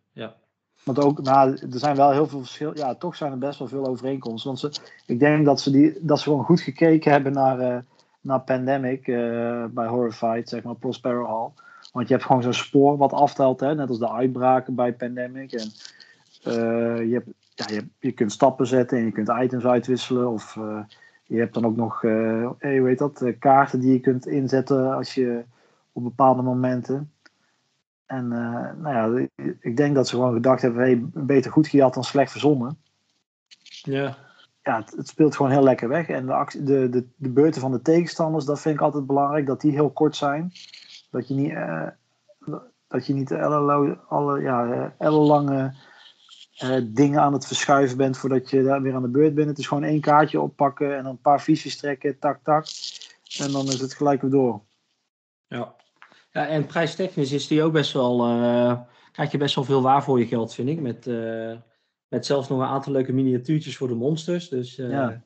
Want ook, nou, er zijn wel heel veel verschillen. Ja, toch zijn er best wel veel overeenkomsten. Want ze, ik denk dat ze, die, dat ze gewoon goed gekeken hebben naar, uh, naar Pandemic uh, bij Horrified, zeg maar, Prospero Hall. Want je hebt gewoon zo'n spoor wat aftelt, hè, net als de uitbraken bij Pandemic. En uh, je, hebt, ja, je, je kunt stappen zetten en je kunt items uitwisselen. Of je hebt dan ook nog, hey, heet dat, kaarten die je kunt inzetten als je op bepaalde momenten. En uh, nou ja, ik denk dat ze gewoon gedacht hebben: hey, beter goed gejat dan slecht verzonnen. Ja. Ja, het, het, speelt gewoon heel lekker weg. En de, actie, de, de, de beurten van de tegenstanders, dat vind ik altijd belangrijk, dat die heel kort zijn. Dat je niet, uh, dat je niet alle, alle, ja, ellenlange uh, dingen aan het verschuiven bent voordat je daar weer aan de beurt bent. Het is gewoon één kaartje oppakken en een paar visies trekken, tak, tak. En dan is het gelijk weer door. Ja. Ja, en prijstechnisch is die ook best wel, uh, krijg je best wel veel waar voor je geld, vind ik. Met, uh, met zelfs nog een aantal leuke miniatuurtjes voor de monsters. Dus, uh, ja.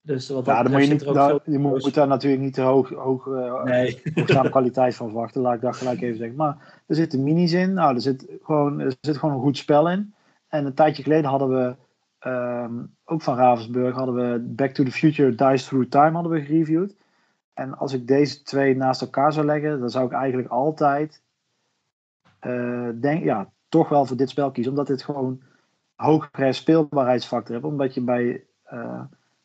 dus wat ja, dan moet je, niet, daar, je moet, daar natuurlijk niet te hoog, hoog, nee. kwaliteit van verwachten. Laat ik dat gelijk even zeggen. Maar er zitten minis in. Nou, er, zit gewoon, er zit gewoon een goed spel in. En een tijdje geleden hadden we, um, ook van Ravensburg, hadden we Back to the Future Dice Through Time hadden we gereviewd. En als ik deze twee naast elkaar zou leggen, dan zou ik eigenlijk altijd uh, denk, ja, toch wel voor dit spel kiezen. Omdat dit gewoon hogere speelbaarheidsfactor heeft. Omdat je bij, uh,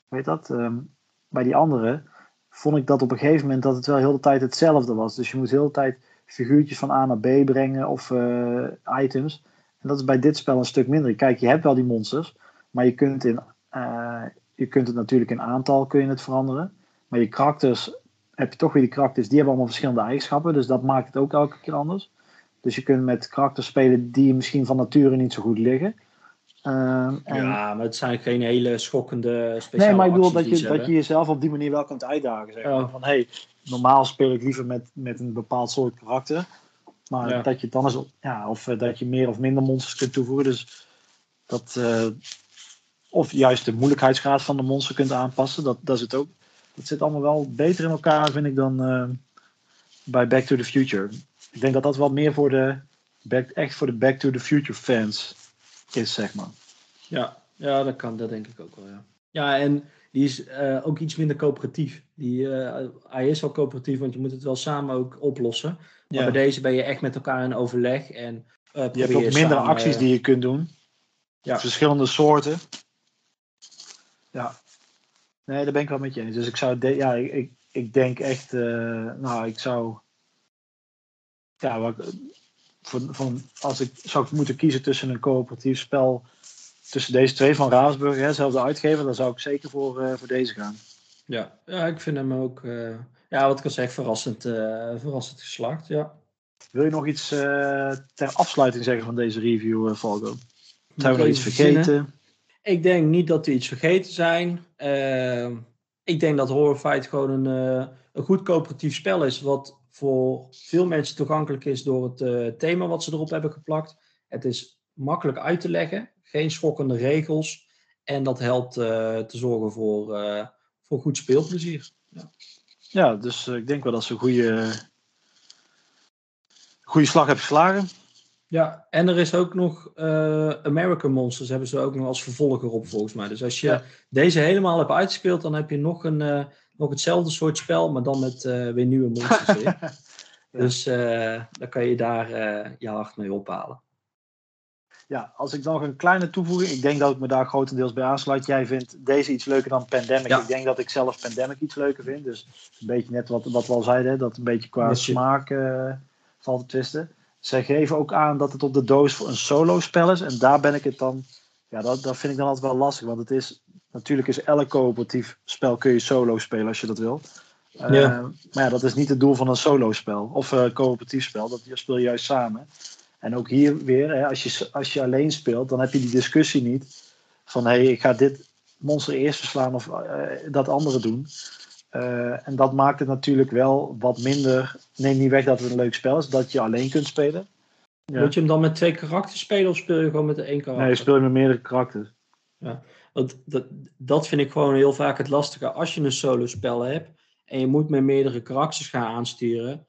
weet dat, um, bij die andere vond ik dat op een gegeven moment dat het wel heel de tijd hetzelfde was. Dus je moet heel de tijd figuurtjes van A naar B brengen of uh, items. En dat is bij dit spel een stuk minder. Kijk, je hebt wel die monsters, maar je kunt, in, je kunt het natuurlijk in aantal kun je het veranderen. Maar je karakters heb je toch weer die karakters, die hebben allemaal verschillende eigenschappen. Dus dat maakt het ook elke keer anders. Dus je kunt met karakters spelen die misschien van nature niet zo goed liggen. Uh, en... Ja, maar het zijn geen hele schokkende speciale Nee, maar ik bedoel dat je, dat je jezelf op die manier wel kunt uitdagen. Zeg maar. Van hey, normaal speel ik liever met, met een bepaald soort karakter. Maar dat je dan eens, ja, of uh, dat je meer of minder monsters kunt toevoegen. Dus dat, uh, of juist de moeilijkheidsgraad van de monster kunt aanpassen. Dat, dat is het ook het zit allemaal wel beter in elkaar, vind ik, dan uh, bij Back to the Future. Ik denk dat dat wel meer voor de, back, echt voor de Back to the Future fans is, zeg maar. Ja, ja dat kan, dat denk ik ook wel, ja. Ja, en die is uh, ook iets minder coöperatief. Die, uh, hij is wel coöperatief, want je moet het wel samen ook oplossen. Maar ja. bij deze ben je echt met elkaar in overleg. En, uh, je hebt ook minder samen, acties die je kunt doen. Ja. Verschillende soorten. Ja. Nee, daar ben ik wel met je eens. Dus ik zou, ja, ik, ik, ik denk echt, uh, nou, ik zou, ja, wat, voor, van, als ik zou moeten kiezen tussen een coöperatief spel, tussen deze twee van Ravensburg, hè, zelfde uitgever, dan zou ik zeker voor, uh, voor deze gaan. Ja, ja, ik vind hem ook, uh, ja, wat ik al zeg, verrassend, verrassend geslaagd, ja. Wil je nog iets ter afsluiting zeggen van deze review, Volgo? Zijn we nog iets vergeten? Ik denk niet dat we iets vergeten zijn. Uh, ik denk dat Horrified gewoon een, uh, een goed coöperatief spel is. Wat voor veel mensen toegankelijk is door het uh, thema wat ze erop hebben geplakt. Het is makkelijk uit te leggen. Geen schokkende regels. En dat helpt eh, te zorgen voor, voor goed speelplezier. Ja, ja dus ik denk wel dat ze een goede, goede slag hebben geslagen. Ja, en er is ook nog uh, American Monsters, hebben ze ook nog als vervolger op volgens mij. Dus als je deze helemaal hebt uitgespeeld, dan heb je nog, een, uh, nog hetzelfde soort spel, maar dan met uh, weer nieuwe monsters weer. Dus dan kan je daar je hart mee ophalen. Ja, als ik nog een kleine toevoeging, ik denk dat ik me daar grotendeels bij aansluit. Jij vindt deze iets leuker dan Pandemic. Ja. Ik denk dat ik zelf Pandemic iets leuker vind. Dus een beetje net wat, wat we al zeiden, dat een beetje qua smaak valt te twisten. Zij geven ook aan dat het op de doos voor een solo spel is. En daar ben ik het dan. Ja, dat, dat vind ik dan altijd wel lastig. Want het is. Natuurlijk is elk coöperatief spel kun je solo spelen als je dat wil. Uh, Maar ja, dat is niet het doel van een solo spel. Of uh, coöperatief spel. Dat speel je juist samen. En ook hier weer, hè, als, je, als je alleen speelt, dan heb je die discussie niet. Van hé, hey, ik ga dit monster eerst verslaan of uh, dat andere doen. Uh, en dat maakt het natuurlijk wel wat minder. Neem niet weg dat het een leuk spel is, dat je alleen kunt spelen. Ja. Moet je hem dan met twee karakters spelen of speel je gewoon met één karakter? Nee, je speelt met meerdere karakters. Ja, want dat, dat vind ik gewoon heel vaak het lastige als je een solo spel hebt en je moet met meerdere karakters gaan aansturen.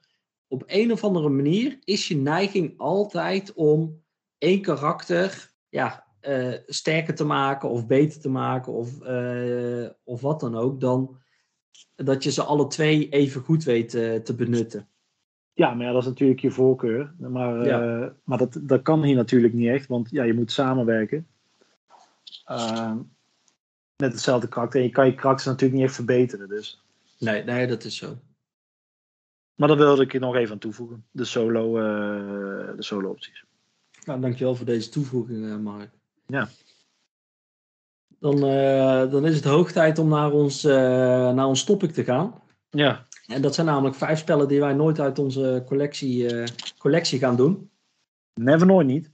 Op een of andere manier is je neiging altijd om één karakter ja, uh, sterker te maken of beter te maken of, uh, of wat dan ook, dan dat je ze alle twee even goed weet uh, te benutten. Ja, maar ja, dat is natuurlijk je voorkeur. Maar, ja. maar dat, dat kan hier natuurlijk niet echt, want ja, je moet samenwerken. met hetzelfde karakter. En je kan je karakter natuurlijk niet echt verbeteren. Dus. Nee, nee, dat is zo. Maar dat wilde ik er nog even aan toevoegen. De solo, uh, de solo opties. Nou, dankjewel voor deze toevoeging, Mark. Ja. Dan, uh, dan is het hoog tijd om naar ons, naar ons topic te gaan. Ja. En dat zijn namelijk vijf spellen die wij nooit uit onze collectie, collectie gaan doen. Never nooit niet.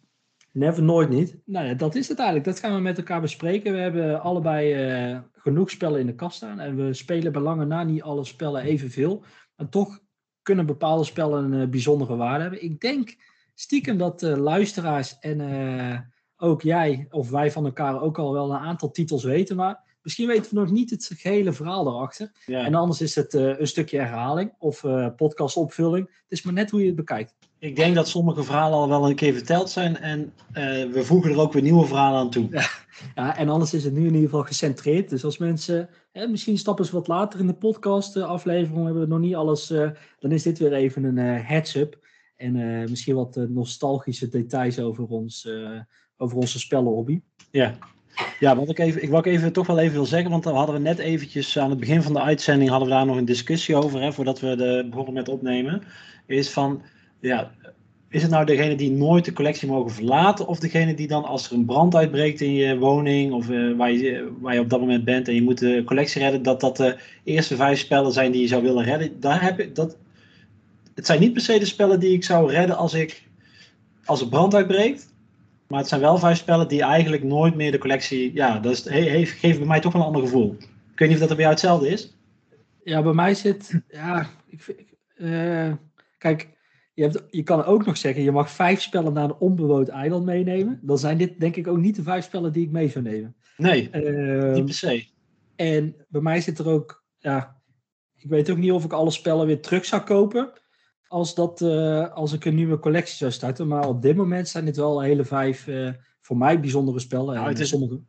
Never nooit niet. Nou ja, dat is het eigenlijk. Dat gaan we met elkaar bespreken. We hebben allebei genoeg spellen in de kast staan. En we spelen bij lange na niet alle spellen evenveel. Maar toch kunnen bepaalde spellen een uh, bijzondere waarde hebben. Ik denk stiekem dat uh, luisteraars en uh, ook jij of wij van elkaar ook al wel een aantal titels weten. Maar misschien weten we nog niet het gehele verhaal erachter. Ja. En anders is het een stukje herhaling of podcastopvulling. Het is maar net hoe je het bekijkt. Ik denk dat sommige verhalen al wel een keer verteld zijn en we voegen er ook weer nieuwe verhalen aan toe. Ja. Ja, en anders is het nu in ieder geval gecentreerd. Dus als mensen, hè, misschien stappen ze wat later in de podcast uh, aflevering, hebben we nog niet alles, uh, dan is dit weer even een uh, heads-up. En misschien wat nostalgische details over, ons, over onze spellenhobby. Ja. Ja, wat ik, even, ik wou even, toch wel even wil zeggen, want we hadden net eventjes aan het begin van de uitzending hadden we daar nog een discussie over, hè, voordat we de, begonnen met opnemen. Is van, ja, is het nou degene die nooit de collectie mogen verlaten, of degene die dan als er een brand uitbreekt in je woning of uh, waar, je, waar je op dat moment bent en je moet de collectie redden, dat dat de eerste vijf spellen zijn die je zou willen redden? Daar heb ik, dat, het zijn niet per se de spellen die ik zou redden als, ik, als er brand uitbreekt, maar het zijn wel vijf spellen die eigenlijk nooit meer de collectie, ja, dat is, heeft, geeft bij mij toch wel een ander gevoel. Ik weet niet of dat er bij jou hetzelfde is. Ja, bij mij zit, ja, ik, uh, kijk je, hebt, je kan ook nog zeggen, je mag vijf spellen naar een onbewoond eiland meenemen. Dan zijn dit denk ik ook niet de vijf spellen die ik mee zou nemen. Nee, uh, niet per se. En bij mij zit er ook, ja, ik weet ook niet of ik alle spellen weer terug zou kopen. Als, dat, uh, als ik een nieuwe collectie zou starten. Maar op dit moment zijn dit wel hele vijf uh, voor mij bijzondere spellen. Nou, het is, sommige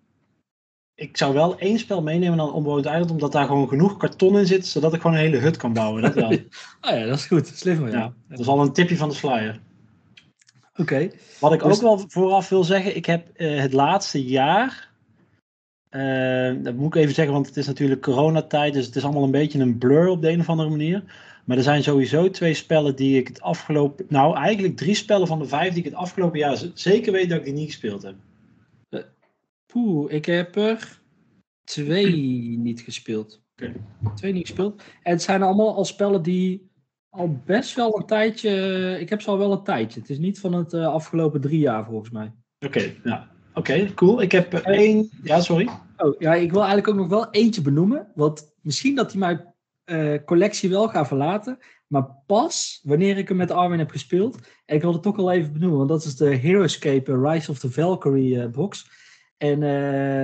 ik zou wel één spel meenemen een onbewoond eiland, omdat daar gewoon genoeg karton in zit, zodat ik gewoon een hele hut kan bouwen. Dat wel. oh ja, dat is goed. Slim ja. ja. Dat is al een tipje van de flyer. Oké. Wat ik dus... ook wel vooraf wil zeggen, ik heb uh, het laatste jaar, uh, dat moet ik even zeggen, want het is natuurlijk coronatijd, dus het is allemaal een beetje een blur op de een of andere manier. Maar er zijn sowieso twee spellen die ik het afgelopen, nou eigenlijk drie spellen van de vijf die ik het afgelopen jaar zeker weet dat ik die niet gespeeld heb. Poeh, ik heb er twee niet gespeeld. Okay. Twee niet gespeeld. En het zijn allemaal al spellen die al best wel een tijdje. Ik heb ze al wel een tijdje. Het is niet van het uh, afgelopen drie jaar volgens mij. Oké, okay. Oké, cool. Ik heb één. Ja, sorry. Oh, ja, ik wil eigenlijk ook nog wel eentje benoemen. Want misschien dat hij mijn uh, collectie wel gaat verlaten. Maar pas wanneer ik hem met Armin heb gespeeld. En ik wil het toch wel even benoemen. Want dat is de Heroescape Rise of the Valkyrie uh, box. En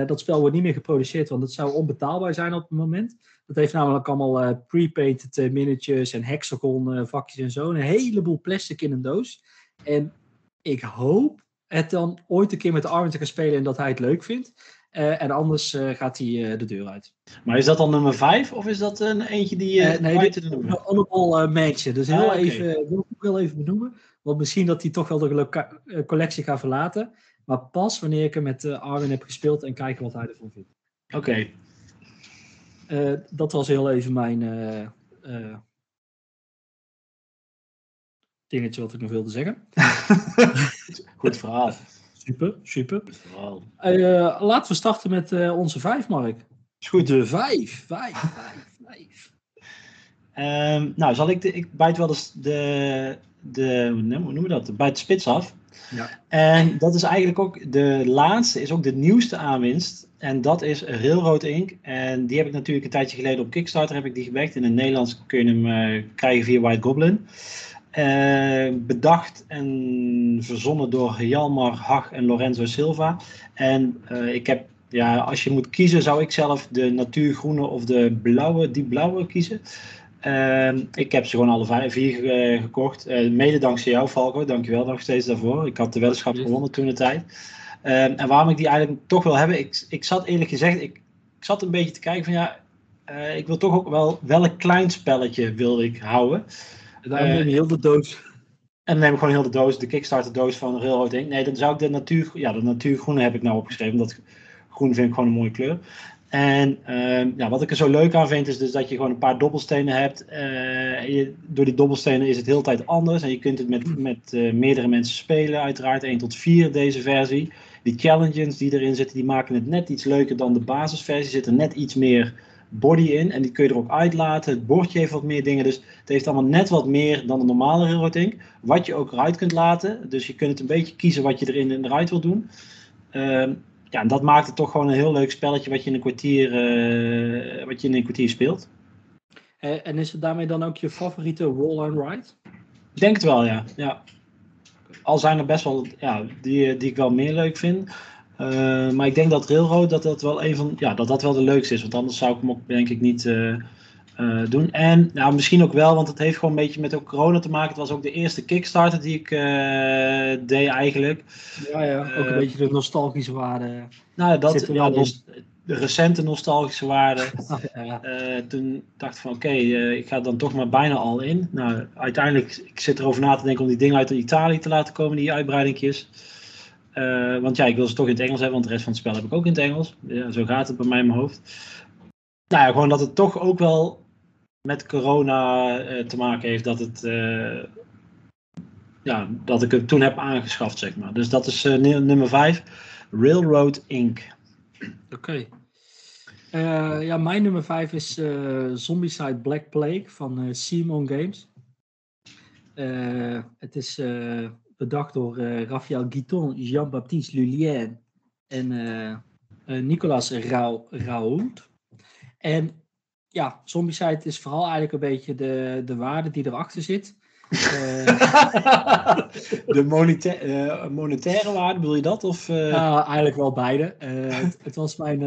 dat spel wordt niet meer geproduceerd, want het zou onbetaalbaar zijn op het moment. Dat heeft namelijk allemaal pre-painted miniatures en hexagon vakjes en zo. Een heleboel plastic in een doos. En ik hoop het dan ooit een keer met Armin te gaan spelen en dat hij het leuk vindt. En anders gaat hij de deur uit. Maar is dat dan nummer 5 of is dat een eentje die nee, dit is een honorable. Dus heel ah, okay. even, wil ik wel even benoemen. Want misschien dat hij toch wel de collectie gaat verlaten. Maar pas wanneer ik hem met Arwin heb gespeeld en kijken wat hij ervan vindt. Oké. Okay. Dat was heel even mijn. Dingetje wat ik nog wilde zeggen. Goed verhaal. Super, super. Uh, laten we starten met uh, onze vijf, Mark. Is goed. De vijf, vijf, vijf, vijf. Um, nou, zal ik, de, ik bijt wel eens de, de, hoe noemen we dat, bijt de spits af. Ja. En dat is eigenlijk ook de laatste, is ook de nieuwste aanwinst. En dat is Railroad Inc. En die heb ik natuurlijk een tijdje geleden op Kickstarter heb ik die gewerkt. In het Nederlands kun je hem uh, krijgen via White Goblin. Uh, bedacht en verzonnen door Jalmar Hag en Lorenzo Silva. En uh, ik heb, ja, als je moet kiezen, zou ik zelf de natuurgroene of de blauwe, die blauwe kiezen. Uh, ik heb ze gewoon alle vijf, vier gekocht. mede dankzij jou, Falco. Dankjewel nog steeds daarvoor. Ik had de weddenschap gewonnen toen de tijd. Ehm, en waarom ik die eigenlijk toch wil hebben, ik, ik zat eerlijk gezegd, ik, ik zat een beetje te kijken van ja, ik wil toch ook wel, welk klein spelletje wil ik houden. Dan neem je heel de doos. En dan neem ik gewoon heel de doos, de Kickstarter doos van Railroad Inc. Nee, dan zou ik de natuur, ja, de natuurgroene heb ik nou opgeschreven. Dat groen vind ik gewoon een mooie kleur. En uh, ja, wat ik er zo leuk aan vind, is dus dat je gewoon een paar dobbelstenen hebt. Uh, je, door die dobbelstenen is het heel tijd anders. En je kunt het met, met uh, meerdere mensen spelen, uiteraard 1 tot 4 deze versie. Die challenges die erin zitten, die maken het net iets leuker dan de basisversie. Er zit er net iets meer body in. En die kun je er ook uitlaten. Het bordje heeft wat meer dingen. Dus het heeft allemaal net wat meer dan de normale Railroad Inc. Wat je ook eruit kunt laten. Dus je kunt het een beetje kiezen wat je erin en eruit wil doen. Uh, ja, en dat maakt het toch gewoon een heel leuk spelletje wat je in een kwartier, uh, wat je in een kwartier speelt. Eh, en is het daarmee dan ook je favoriete roll and ride? Ik denk het wel, ja. ja. Al zijn er best wel ja, die, die ik wel meer leuk vind. Uh, maar ik denk dat Railroad dat dat wel een van ja, dat dat wel de leukste is. Want anders zou ik hem ook denk ik niet uh, uh, doen. En nou, misschien ook wel, want het heeft gewoon een beetje met ook corona te maken. Het was ook de eerste Kickstarter die ik deed eigenlijk. Ja, ja, ook een beetje de nostalgische waarde. Nou, dat, ja, dus de recente nostalgische waarde. ja. toen dacht ik van oké, okay, ik ga dan toch maar bijna al in. Nou, uiteindelijk, ik zit erover na te denken om die dingen uit Italië te laten komen, die uitbreidingjes. Uh, want ja, ik wil ze toch in het Engels hebben, want de rest van het spel heb ik ook in het Engels. Ja, zo gaat het bij mij in mijn hoofd. Nou ja, gewoon dat het toch ook wel met corona uh, te maken heeft dat het. Uh, ja, dat ik het toen heb aangeschaft, zeg maar. Dus dat is nummer 5, Railroad Inc. Oké. Ja, mijn nummer 5 is Zombicide Black Plague van Simon Games. het is bedacht door uh, Raphaël Guiton, Jean-Baptiste Lulien en uh, Nicolas Raoult. En ja, Zombicide is vooral eigenlijk een beetje de, de waarde die erachter zit. de monetaire, monetaire waarde, bedoel je dat? Of, Ja, eigenlijk wel beide. Het, het, was mijn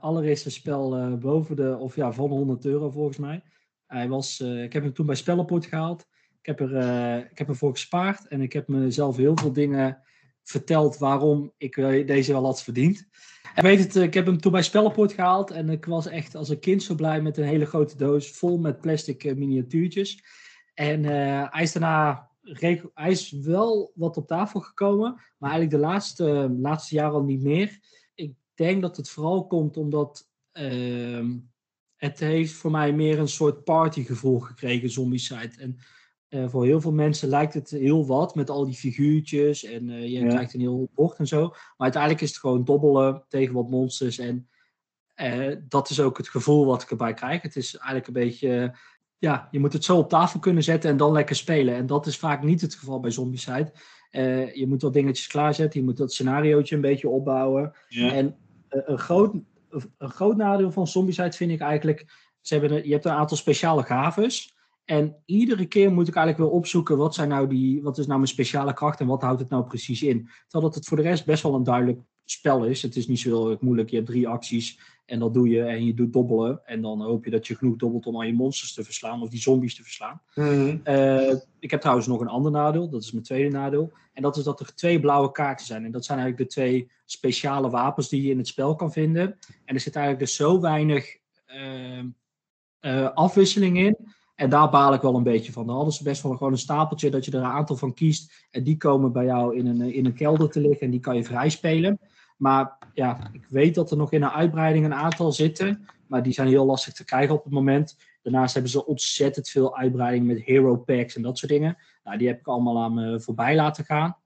allereerste spel boven de, of ja, van 100 euro volgens mij. Hij was, ik heb hem toen bij Spellenport gehaald heb, er, uh, ik heb ervoor gespaard en ik heb mezelf heel veel dingen verteld waarom ik deze wel had verdiend. En weet het, ik heb hem toen bij Spellenpoort gehaald en ik was echt als een kind zo blij met een hele grote doos vol met plastic miniatuurtjes. En hij is daarna, hij is wel wat op tafel gekomen, maar eigenlijk de laatste, laatste jaren al niet meer. Ik denk dat het vooral komt omdat ehm, het heeft voor mij meer een soort partygevoel gekregen, Zombicide. En uh, voor heel veel mensen lijkt het heel wat met al die figuurtjes en uh, je krijgt een heel bord en zo. Maar uiteindelijk is het gewoon dobbelen tegen wat monsters en uh, dat is ook het gevoel wat ik erbij krijg. Het is eigenlijk een beetje, ja, je moet het zo op tafel kunnen zetten en dan lekker spelen. En dat is vaak niet het geval bij Zombicide. je moet wat dingetjes klaarzetten, je moet dat scenariootje een beetje opbouwen. Ja. En een, groot, een groot nadeel van Zombicide vind ik eigenlijk, ze hebben, je hebt een aantal speciale gaves. En iedere keer moet ik eigenlijk wel opzoeken wat, zijn nou die, wat is nou mijn speciale kracht en wat houdt het nou precies in. Terwijl het voor de rest best wel een duidelijk spel is. Het is niet zo heel moeilijk. Je hebt drie acties en dat doe je en je doet dobbelen. En dan hoop je dat je genoeg dobbelt om al je monsters te verslaan of die zombies te verslaan. Mm. Uh, ik heb trouwens nog een ander nadeel. Dat is mijn tweede nadeel. En dat is dat er twee blauwe kaarten zijn. En dat zijn eigenlijk de twee speciale wapens die je in het spel kan vinden. En er zit eigenlijk dus zo weinig uh, uh, afwisseling in en daar baal ik wel een beetje van. Dan hadden ze best wel gewoon een stapeltje dat je er een aantal van kiest. En die komen bij jou in een, in een kelder te liggen en die kan je vrij spelen. Maar ja, ik weet dat er nog in een uitbreiding een aantal zitten. maar die zijn heel lastig te krijgen op het moment. Daarnaast hebben ze ontzettend veel uitbreiding met hero packs en dat soort dingen. Nou, die heb ik allemaal aan me voorbij laten gaan.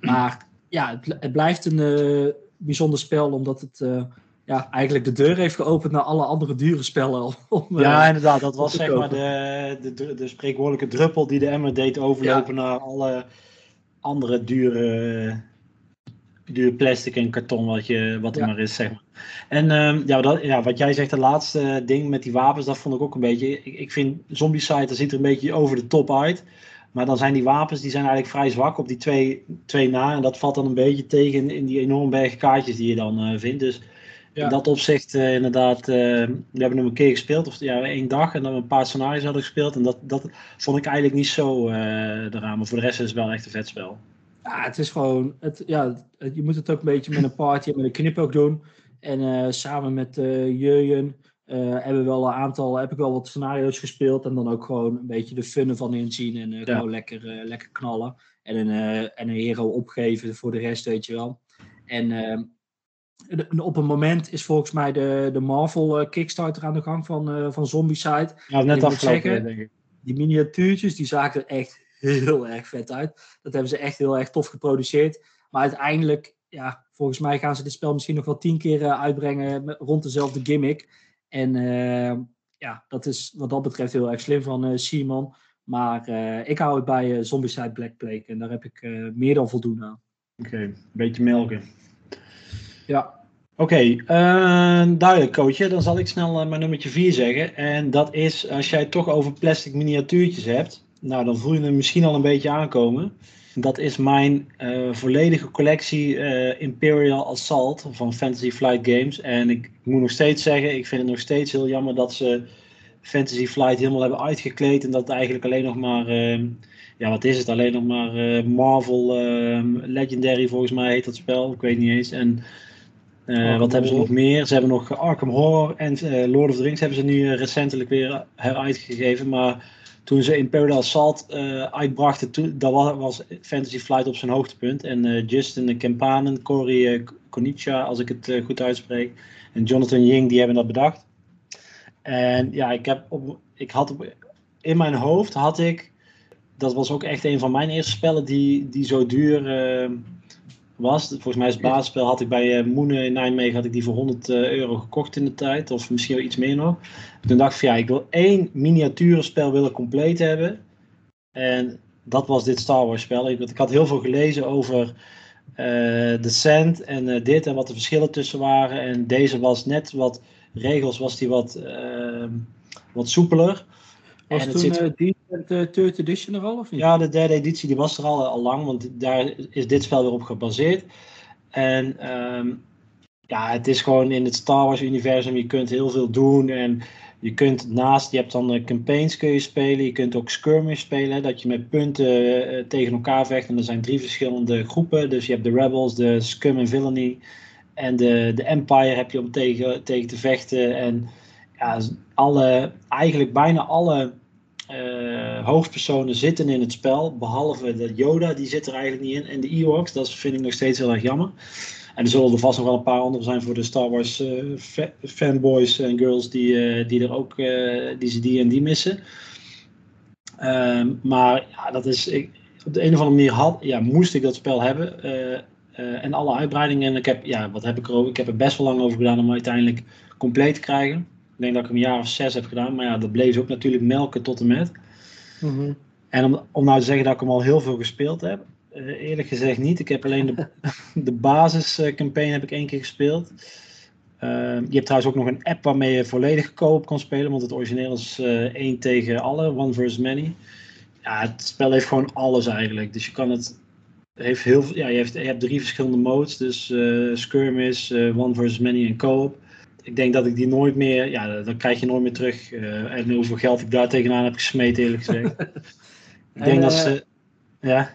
Maar ja, het, het blijft een uh, bijzonder spel, omdat het uh, ja, eigenlijk de deur heeft geopend naar alle andere dure spellen. Om, ja, inderdaad. Dat was zeg maar de, de, de, spreekwoordelijke druppel die de emmer deed overlopen naar alle andere dure, dure plastic en karton wat, je, wat er maar is, zeg maar. En um, ja, dat, ja, wat jij zegt, de laatste ding met die wapens, dat vond ik ook een beetje... Ik, ik vind Zombie dat ziet er een beetje over de top uit. Maar dan zijn die wapens die zijn eigenlijk vrij zwak op die twee, twee na. En dat valt dan een beetje tegen in die enorme berg kaartjes die je dan uh, vindt. Dus in dat opzicht uh, inderdaad, uh, we hebben hem een keer gespeeld. Of ja, één dag en dan een paar scenario's hadden gespeeld. En dat, dat vond ik eigenlijk niet zo eraan. Maar voor de rest is het wel echt een vet spel. Ja, het is gewoon, het, ja, je moet het ook een beetje met een party en met een knip ook doen. En samen met Jurjen uh, hebben wel een aantal, heb ik wel wat scenario's gespeeld en dan ook gewoon een beetje de fun ervan inzien en uh, gewoon lekker, uh, lekker knallen. En een, en een hero opgeven voor de rest, weet je wel. En ehm, op een moment is volgens mij de, de Marvel Kickstarter aan de gang van, van Zombicide. Ja, net afgelopen, denk ik. Die miniatuurtjes, die zagen er echt heel erg vet uit. Dat hebben ze echt heel erg tof geproduceerd. Maar uiteindelijk, ja, volgens mij gaan ze dit spel misschien nog wel tien keer uitbrengen rond dezelfde gimmick. En uh, ja, dat is wat dat betreft heel erg slim van uh, Simon. Maar uh, ik hou het bij Zombicide Black Plague en daar heb ik meer dan voldoende aan. Oké, een beetje melken. Ja. Oké, okay, duidelijk coachje. Dan zal ik snel mijn nummertje 4 zeggen. En dat is, als jij het toch over plastic miniatuurtjes hebt, nou dan voel je hem misschien al een beetje aankomen. Dat is mijn uh, volledige collectie Imperial Assault van Fantasy Flight Games. En ik, moet nog steeds zeggen, ik vind het nog steeds heel jammer dat ze Fantasy Flight helemaal hebben uitgekleed. En dat eigenlijk alleen nog maar, ja wat is het, alleen nog maar eh, Marvel Legendary volgens mij heet dat spel. Ik weet niet eens. En wat hebben ze nog meer? Ze hebben nog Arkham Horror en Lord of the Rings hebben ze nu recentelijk weer heruitgegeven. Maar toen ze in Paradise Salt uh, uitbrachten, toen, dat was, Fantasy Flight op zijn hoogtepunt. En Justin Kempanen, Cory Konicha, als ik het goed uitspreek, en Jonathan Ying, die hebben dat bedacht. En ja, ik, heb op, ik had op, in mijn hoofd had ik, dat was ook echt een van mijn eerste spellen die, die zo duur was. Volgens mij is het basisspel had ik bij uh, Moenen in Nijmegen had ik die voor 100 uh, eh, euro gekocht in de tijd. Of misschien wel iets meer nog. Toen dacht ik van ja, ik wil één miniaturenspel willen compleet hebben. En dat was dit Star Wars spel. Ik, ik had heel veel gelezen over uh, de Sand en dit en wat de verschillen tussen waren. En deze was net wat regels, was die wat, wat soepeler. Was en toen zit... die de third edition er al of? Ja, de derde editie die was er al, al lang, want daar is dit spel weer op gebaseerd. En um, ja, het is gewoon in het Star Wars universum, je kunt heel veel doen en je kunt naast, je hebt dan campaigns kun je spelen, je kunt ook skirmish spelen, dat je met punten tegen elkaar vecht. En er zijn drie verschillende groepen, dus je hebt de Rebels, de Scum en Villainy en de, de Empire heb je om tegen, tegen te vechten. En ja, alle, eigenlijk bijna alle uh, hoofdpersonen zitten in het spel, behalve de Yoda, die zit er eigenlijk niet in. En de Ewoks, dat vind ik nog steeds heel erg jammer. En er zullen er vast nog wel een paar andere zijn voor de Star Wars uh, fanboys en girls die, uh, die er ook die ze die en die missen. Ehm, maar ja, dat is, ik, op de een of andere manier had, ja, moest ik dat spel hebben. en alle uitbreidingen. En ik heb, ja, wat heb ik er Ik heb er best wel lang over gedaan om uiteindelijk compleet te krijgen. Ik denk dat ik hem een jaar of zes heb gedaan. Maar ja, dat bleef ook natuurlijk melken tot en met. Mhm. En om, om nou te zeggen dat ik hem al heel veel gespeeld heb. Uh, eerlijk gezegd niet. Ik heb alleen de, de basiscampagne heb ik één keer gespeeld. Uh, je hebt trouwens ook nog een app waarmee je volledig koop kan spelen. Want het origineel is uh, één tegen alle, one versus many. Ja, het spel heeft gewoon alles eigenlijk. Dus je kan het heeft heel ja, je, hebt, je hebt drie verschillende modes. Dus uh, skirmish, one versus many en co-op ik denk dat ik die nooit meer, ja, dan krijg je nooit meer terug. Uh, en hoeveel geld ik daar tegenaan heb gesmeten, eerlijk gezegd. ik denk dat ze, eh, ja.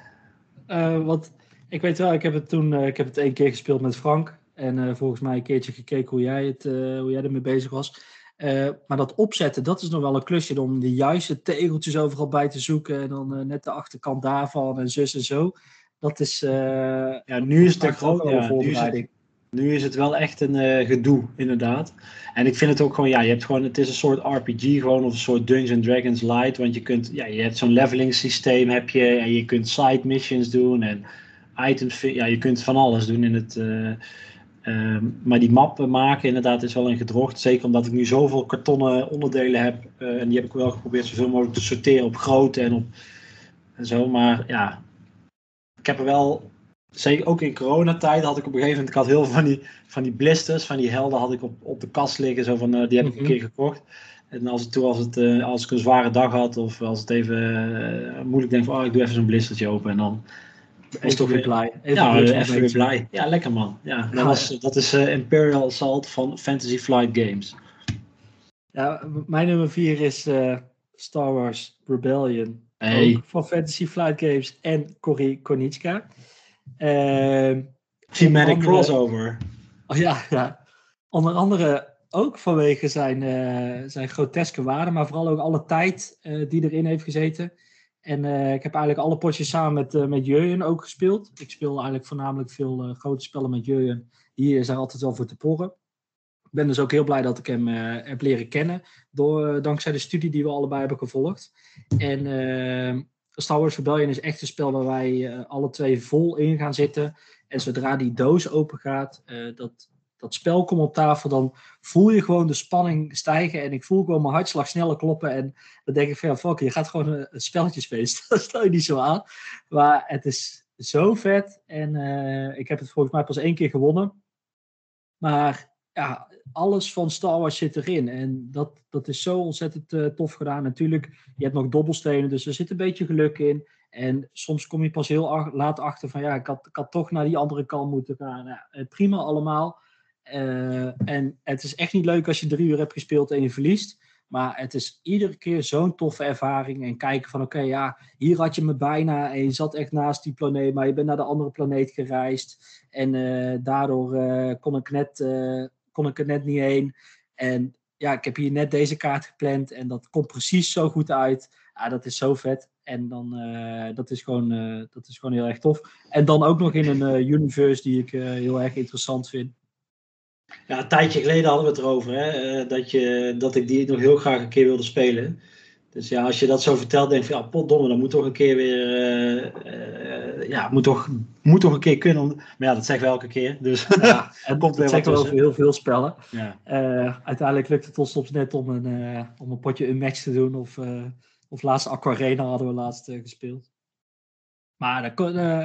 Uh, wat, ik weet wel, ik heb het toen, ik heb het één keer gespeeld met Frank. En volgens mij een keertje gekeken hoe jij, het, hoe jij ermee bezig was. maar dat opzetten, dat is nog wel een klusje om de juiste tegeltjes overal bij te zoeken. En dan net de achterkant daarvan en zus en zo. Dat is. ja, nu is het een grote voorbereiding. Nu is het wel echt een uh, gedoe, inderdaad. En ik vind het ook gewoon, ja, je hebt gewoon, het is een soort RPG gewoon, of een soort Dungeons Dragons light. Want je kunt, ja, je hebt zo'n leveling systeem heb je, en je kunt side missions doen en items, ja, je kunt van alles doen in het... Uh, maar die mappen maken inderdaad is wel een gedrocht. Zeker omdat ik nu zoveel kartonnen onderdelen heb. Uh, en die heb ik wel geprobeerd zoveel mogelijk te sorteren op grootte en op en zo. Maar ja, ik heb er wel zeker ook in coronatijd had ik op een gegeven moment, ik had heel veel van die, van die blisters, van die helden had ik op, op de kast liggen, zo van, uh, die heb ik een mhm. keer gekocht. En als, het, toen, als, het, uh, als ik een zware dag had of als het even uh, moeilijk denk van, oh ik doe even zo'n blistertje open en dan is toch weer blij. Even ja, even weer blij. Ja, lekker man. Ja, dat, was, dat is Imperial Assault van Fantasy Flight Games. Ja, mijn nummer 4 is Star Wars Rebellion. Hey. van Fantasy Flight Games en Cory Konitska. Uh, Thematic crossover. Oh ja, ja. Onder andere ook vanwege zijn, uh, zijn groteske waarde, maar vooral ook alle tijd uh, die erin heeft gezeten. En uh, ik heb eigenlijk alle potjes samen met, met Jurjen ook gespeeld. Ik speel eigenlijk voornamelijk veel grote spellen met Jurjen. Die is daar altijd wel voor te porren. Ik ben dus ook heel blij dat ik hem heb leren kennen. Door, dankzij de studie die we allebei hebben gevolgd. En Star Wars Rebellion is echt een spel waar wij uh, alle twee vol in gaan zitten. En zodra die doos open gaat, uh, dat, dat spel komt op tafel, dan voel je gewoon de spanning stijgen. En ik voel gewoon mijn hartslag sneller kloppen. En dan denk ik van, ja, fuck, je gaat gewoon een, een spelletje spelen. Dat stel je niet zo aan. Maar het is zo vet. En ik heb het volgens mij pas één keer gewonnen. Maar ja, alles van Star Wars zit erin. En dat, dat is zo ontzettend uh, tof gedaan. Natuurlijk, je hebt nog dobbelstenen, dus er zit een beetje geluk in. En soms kom je pas heel laat achter van ja, ik had, ik had toch naar die andere kant moeten gaan. Nou, eh, prima allemaal. Uh, en het is echt niet leuk als je drie uur hebt gespeeld en je verliest. Maar het is iedere keer zo'n toffe ervaring. En kijken van oké, ja, hier had je me bijna. En je zat echt naast die planeet, maar je bent naar de andere planeet gereisd. En daardoor kon ik net kon ik er net niet heen. En ja, ik heb hier net deze kaart gepland en dat komt precies zo goed uit. Ja, dat is zo vet. En dan, uh, dat, is gewoon, uh, dat is gewoon heel erg tof. En dan ook nog in een uh, universe die ik heel erg interessant vind. Ja, een tijdje geleden hadden we het erover, hè, dat, je, dat ik die nog heel graag een keer wilde spelen. Dus ja, als je dat zo vertelt, denk je, ja, potdomme, dan moet toch een keer weer, uh, ja, moet toch, moet toch een keer kunnen. Maar ja, dat zeggen we elke keer. Dus ja, het komt weer wat over heel veel spellen. Ja. Uh, uiteindelijk lukt het ons soms net om een, om een potje een match te doen. Of, of laatst Aquarena hadden we laatst gespeeld. Maar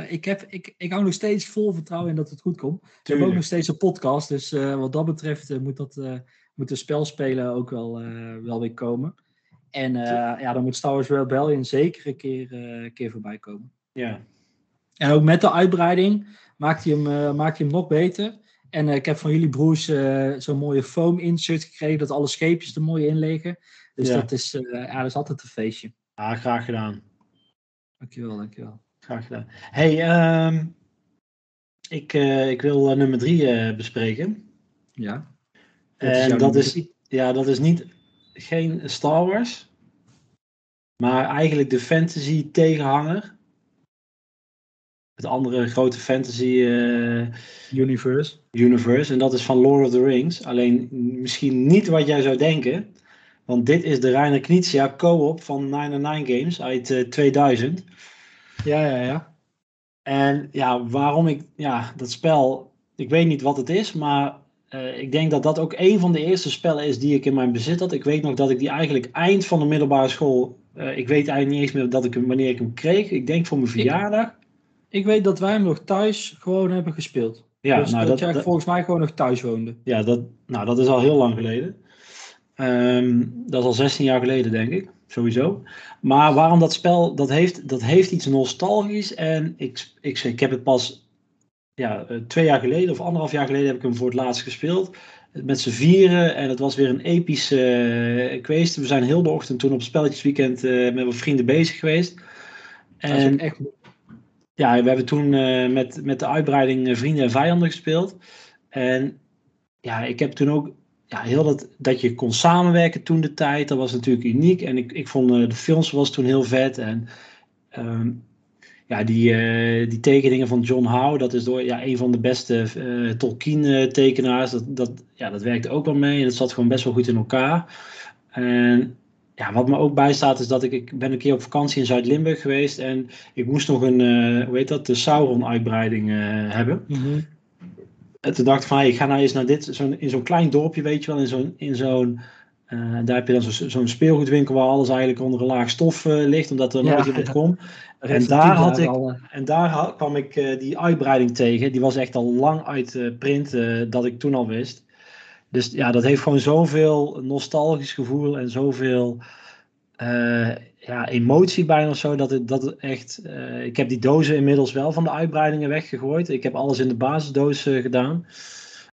ik, heb, ik, ik hou nog steeds vol vertrouwen in dat het goed komt. Tuurlijk. We hebben ook nog steeds een podcast. Dus wat dat betreft moet, dat, moet de spelspelen ook wel, wel weer komen. En uh, ja, dan moet Star Wars Rebellion zeker een keer, uh, keer voorbij komen. Ja. En ook met de uitbreiding maakt hij hem, uh, maakt hij hem nog beter. En ik heb van jullie broers zo'n mooie foam insert gekregen, dat alle scheepjes er mooi in liggen. Dus ja. dat, is, ja, dat is altijd een feestje. Ah, graag gedaan. Dankjewel, dankjewel. Graag gedaan. Hey, um, ik, ik wil nummer drie bespreken. Ja. En dat is, ja, dat is niet geen Star Wars, maar eigenlijk de fantasy tegenhanger. Het andere grote fantasy uh, universe. universe. En dat is van Lord of the Rings. Alleen misschien niet wat jij zou denken. Want dit is de Reiner Knizia co-op van 99 Games uit uh, eh, 2000. Ja, ja, ja. En ja, waarom ik, ja, dat spel, ik weet niet wat het is, maar uh, ik denk dat dat ook een van de eerste spellen is die ik in mijn bezit had. Ik weet nog dat ik die eigenlijk eind van de middelbare school. Uh, ik weet eigenlijk niet eens meer dat ik hem, wanneer ik hem kreeg. Ik denk voor mijn verjaardag. Ik, ik weet dat wij hem nog thuis gewoon hebben gespeeld. Ja, dus nou, dat, dat jij volgens mij gewoon nog thuis woonde. Ja, dat, nou, dat is al heel lang geleden. Um, dat is al 16 jaar geleden, denk ik. Sowieso. Maar waarom dat spel, dat heeft, dat heeft iets nostalgisch. En ik, ik, ik heb het pas ja, eh, twee jaar geleden of anderhalf jaar geleden heb ik hem voor het laatst gespeeld. Met z'n vieren en het was weer een epische uh, We zijn heel de ochtend toen op spelletjesweekend uh, met mijn vrienden bezig geweest. En echt... ja, we hebben toen met, met de uitbreiding Vrienden en Vijanden gespeeld. En ja, ik heb toen ook ja, heel dat, dat je kon samenwerken toen de tijd. Dat was natuurlijk uniek. En ik, ik vond de films was toen heel vet. En um, ja, die, die tekeningen van John Howe, dat is door ja, een van de beste Tolkien-tekenaars. Dat, dat, ja, dat werkte ook wel mee en dat zat gewoon best wel goed in elkaar. En ja, wat me ook bijstaat is dat ik, ik ben een keer op vakantie in Zuid-Limburg geweest en ik moest nog een, uh, hoe heet dat, de Sauron-uitbreiding hebben. Mm En toen dacht ik van, hey, ik ga nou eens naar dit, zo in zo'n klein dorpje, weet je wel, in zo'n, in zo'n uh, daar heb je dan zo'n speelgoedwinkel waar alles eigenlijk onder een laag stof ligt, omdat er nooit iemand komt. En daar, had ik, en daar kwam ik die uitbreiding tegen. Die was echt al lang uit print, dat ik toen al wist. Dus ja, dat heeft gewoon zoveel nostalgisch gevoel en zoveel ja, emotie bijna of zo. Dat het, dat het echt. Ik heb die dozen inmiddels wel van de uitbreidingen weggegooid. Ik heb alles in de basisdoos gedaan.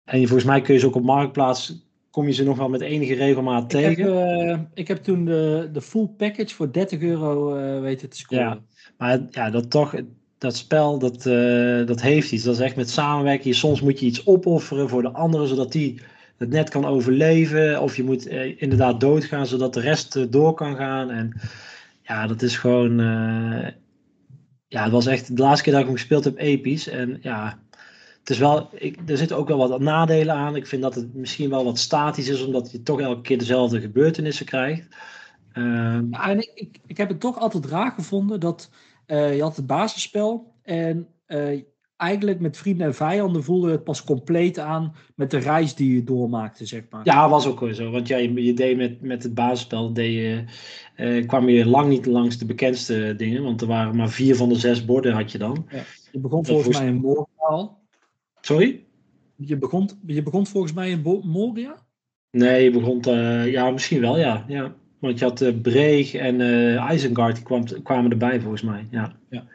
En volgens mij kun je ze ook op marktplaats. Kom je ze nog wel met enige regelmaat ik tegen? Heb, ik heb toen de, de full package voor 30 euro weten te scoren. Ja, maar ja, dat toch, dat spel, dat, dat heeft iets. Dat is echt met samenwerking. Soms moet je iets opofferen voor de anderen, zodat die het net kan overleven. Of je moet eh, inderdaad doodgaan zodat de rest eh, door kan gaan. En ja, dat is gewoon. Ja, het was echt de laatste keer dat ik hem gespeeld heb episch. En ja, het is wel. Ik, er zitten ook wel wat nadelen aan. Ik vind dat het misschien wel wat statisch is, omdat je toch elke keer dezelfde gebeurtenissen krijgt. Uh, ja, en ik, ik, ik, heb het toch altijd raar gevonden dat uh, je had het basisspel en uh, eigenlijk met vrienden en vijanden voelde het pas compleet aan met de reis die je doormaakte, zeg maar. Ja, was ook wel zo. Want ja, je, je deed met, met het basisspel, deed je, uh, kwam je lang niet langs de bekendste dingen. Want er waren maar vier van de zes borden had je dan. Ja. Je begon volgens mij in Moria Sorry? Je begon, je begon volgens mij in Moria? Nee, je begon, uh, ja, misschien wel, ja. ja. Want je had uh, Breeg en uh, Isengard, die kwam, kwamen erbij volgens mij. Ja. ja.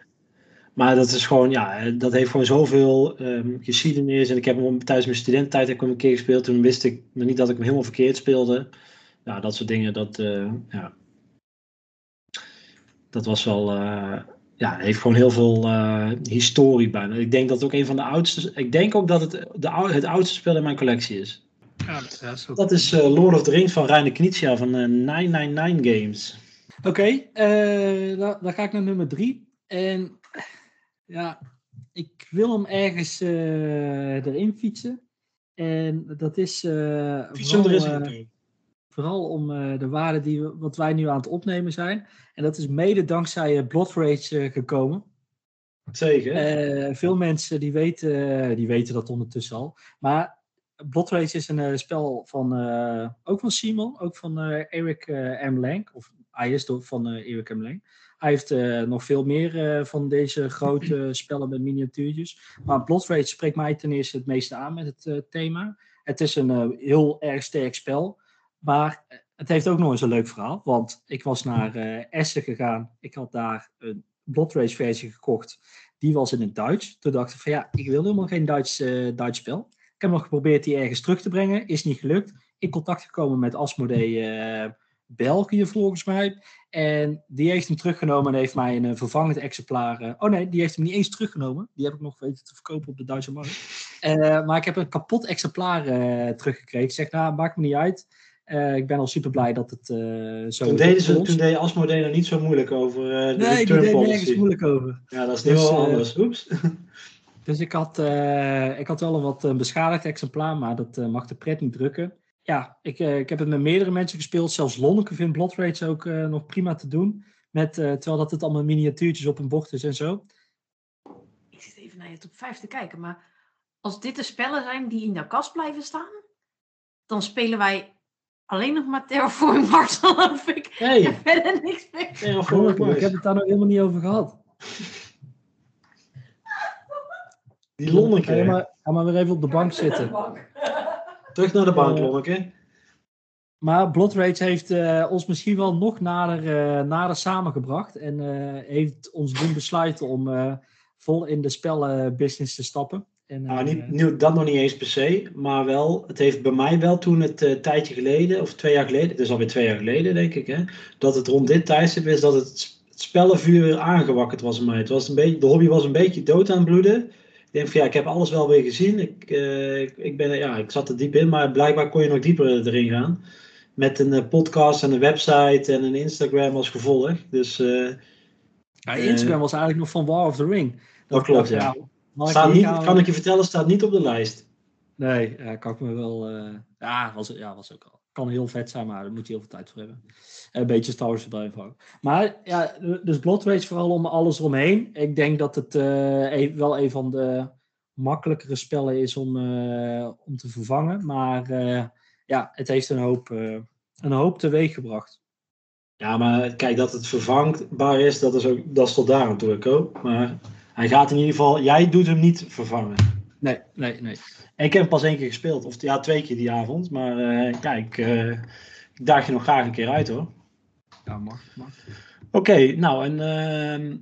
Maar dat is gewoon, ja, dat heeft gewoon zoveel um, geschiedenis. En ik heb hem tijdens mijn studententijd heb ik hem een keer gespeeld. Toen wist ik nog niet dat ik hem helemaal verkeerd speelde. Ja, dat soort dingen, dat, uh, ja. Dat was wel, ja, heeft gewoon heel veel uh, historie bijna. Ik denk dat het ook een van de oudste, ik denk ook dat het de, het oudste spel in mijn collectie is. Ja, dat is, dat is Lord of the Rings van Reine Knizia van 999 Games. Oké, okay, dan, dan ga ik naar nummer drie. En ja, ik wil hem ergens uh, erin fietsen. En dat is. Uh, vooral, uh, vooral om de waarde die we, wat wij nu aan het opnemen zijn. En dat is mede dankzij Blood Rage gekomen. Zeker. veel mensen die weten, die weten dat ondertussen al. Maar Blood Rage is een spel van. ook van Simon, ook van Eric M. Lang. Of hij is van Eric M. Lang. Hij heeft uh, nog veel meer uh, van deze grote spellen met miniatuurtjes. Maar Blood Rage spreekt mij ten eerste het meeste aan met het uh, thema. Het is een heel erg sterk spel. Maar het heeft ook nog eens een leuk verhaal. Want ik was naar Essen gegaan. Ik had daar een Blood Rage versie gekocht. Die was in het Duits. Toen dacht ik van ja, ik wil helemaal geen Duits, Duits spel. Ik heb nog geprobeerd die ergens terug te brengen. Is niet gelukt. In contact gekomen met Asmodee België volgens mij. En die heeft hem teruggenomen en heeft mij een vervangend exemplaar. Uh, oh nee, die heeft hem niet eens teruggenomen. Die heb ik nog weten te verkopen op de Duitse markt. Uh, maar ik heb een kapot exemplaar uh, teruggekregen. Ik zeg, nou, maakt me niet uit. Ik ben al super blij dat het zo toen deden ze, Toen deed Asmodee niet zo moeilijk over de Nee, die deed nergens moeilijk over. Ja, dat is dus, heel anders. Oeps. Dus ik had, ik had wel een wat beschadigd exemplaar, maar dat mag de pret niet drukken ja, ik, uh, ik heb het met meerdere mensen gespeeld. Zelfs Lonneke vindt Blood Rage ook uh, nog prima te doen. Met, uh, terwijl dat het allemaal miniatuurtjes op een bocht is en zo. Ik zit even naar je top 5 te kijken. Maar als dit de spellen zijn die in de kast blijven staan, dan spelen wij alleen nog maar Terraform Mars, geloof ik. Hey. En verder niks meer. Terraform Mars. Ik heb het daar nog helemaal niet over gehad. Die Lonneke. Ga maar, ga maar weer even op de bank zitten. Terug naar de bank, Lonneke. Maar Blood Rage heeft uh, ons misschien wel nog nader, uh, nader samengebracht. En uh, heeft ons doen besluiten om vol in de spellenbusiness te stappen. En, nou, niet, nu, dat nog niet eens per se. Maar wel, het heeft bij mij wel toen het tijdje geleden, of twee jaar geleden, het is alweer twee jaar geleden denk ik, hè, dat het rond dit tijdstip is dat het, het spellenvuur weer aangewakkerd was in mij. Het was een beetje, de hobby was een beetje dood aan het bloeden denk van ja, ik heb alles wel weer gezien. Ik, uh, ik, ik, ben, ja, ik zat er diep in, maar blijkbaar kon je nog dieper erin gaan. Met een uh, podcast en een website en een Instagram als gevolg. Dus Ja, Instagram was eigenlijk nog van War of the Ring. Dat, klopt, ja. Staat niet, kan ik je vertellen, staat niet op de lijst. Nee, ja, kan ik me wel. Uh, ja, was, ja, was ook al. Kan heel vet zijn, maar daar moet je heel veel tijd voor hebben. Een beetje Star Wars erbij vangen. Maar ja, dus Blood Rage vooral om alles omheen. Ik denk dat het uh, wel een van de makkelijkere spellen is om, uh, om te vervangen. Maar ja, het heeft een hoop, een hoop teweeg gebracht. Ja, maar kijk, dat het vervangbaar is, dat is, ook, dat is tot daar toe, ook. Maar hij gaat in ieder geval, jij doet hem niet vervangen. Nee, nee, nee. Ik heb hem pas één keer gespeeld, of ja, twee keer die avond. Maar uh, kijk, uh, ik daag je nog graag een keer uit hoor. Ja, mag. mag. Oké, nou en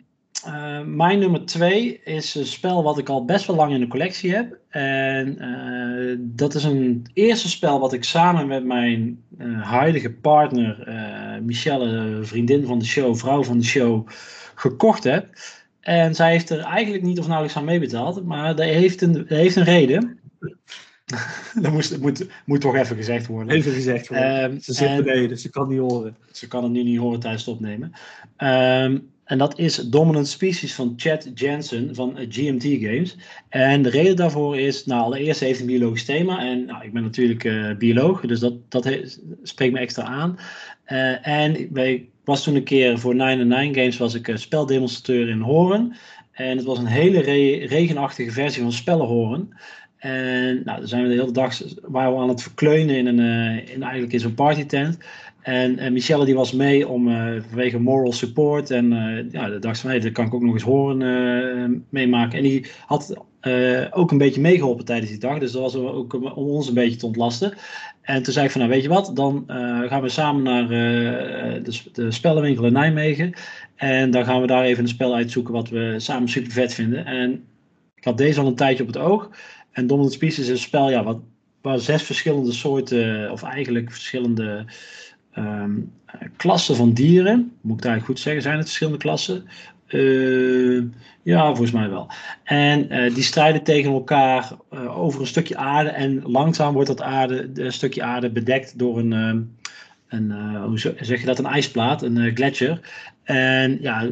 uh, mijn nummer twee is een spel wat ik al best wel lang in de collectie heb. En dat is een eerste spel wat ik samen met mijn huidige partner, Michelle, vriendin van de show, vrouw van de show, gekocht heb. En zij heeft er eigenlijk niet of nauwelijks aan meebetaald, maar dat heeft een, dat heeft een reden. dat moest, moet, moet toch even gezegd worden. Even gezegd worden. Um, ze zit beneden, dus ze kan niet horen. Ze kan het nu niet horen tijdens het opnemen. Um, en dat is Dominant Species van Chad Jensen van GMT Games. En de reden daarvoor is, nou allereerst heeft een biologisch thema. En nou, ik ben natuurlijk uh, bioloog, dus dat, dat spreekt me extra aan. Uh, en wij was toen een keer voor 9 Games was ik speldemonstrateur in Horen. En het was een hele regenachtige versie van Spellenhoren. En nou, dan zijn we de hele dag waren we aan het verkleunen in, een, uh, in eigenlijk in zo'n partytent. En, en Michelle die was mee om uh, vanwege moral support. En uh, ja, de dacht van, hey, dat kan ik ook nog eens horen meemaken. En die had ook een beetje meegeholpen tijdens die dag. Dus dat was ook om ons een beetje te ontlasten. En toen zei ik van, nou weet je wat, dan uh, gaan we samen naar uh, de, de spellenwinkel in Nijmegen. En dan gaan we daar even een spel uitzoeken wat we samen super vet vinden. En ik had deze al een tijdje op het oog. En Dominant Species is een spel ja, wat, waar zes verschillende soorten, of eigenlijk verschillende um, klassen van dieren, moet ik daar goed zeggen, zijn het verschillende klassen? Uh, ja, volgens mij wel. En uh, die strijden tegen elkaar uh, over een stukje aarde. En langzaam wordt dat aarde, stukje aarde bedekt door een, een hoe zeg je dat, een ijsplaat, een gletsjer. En ja,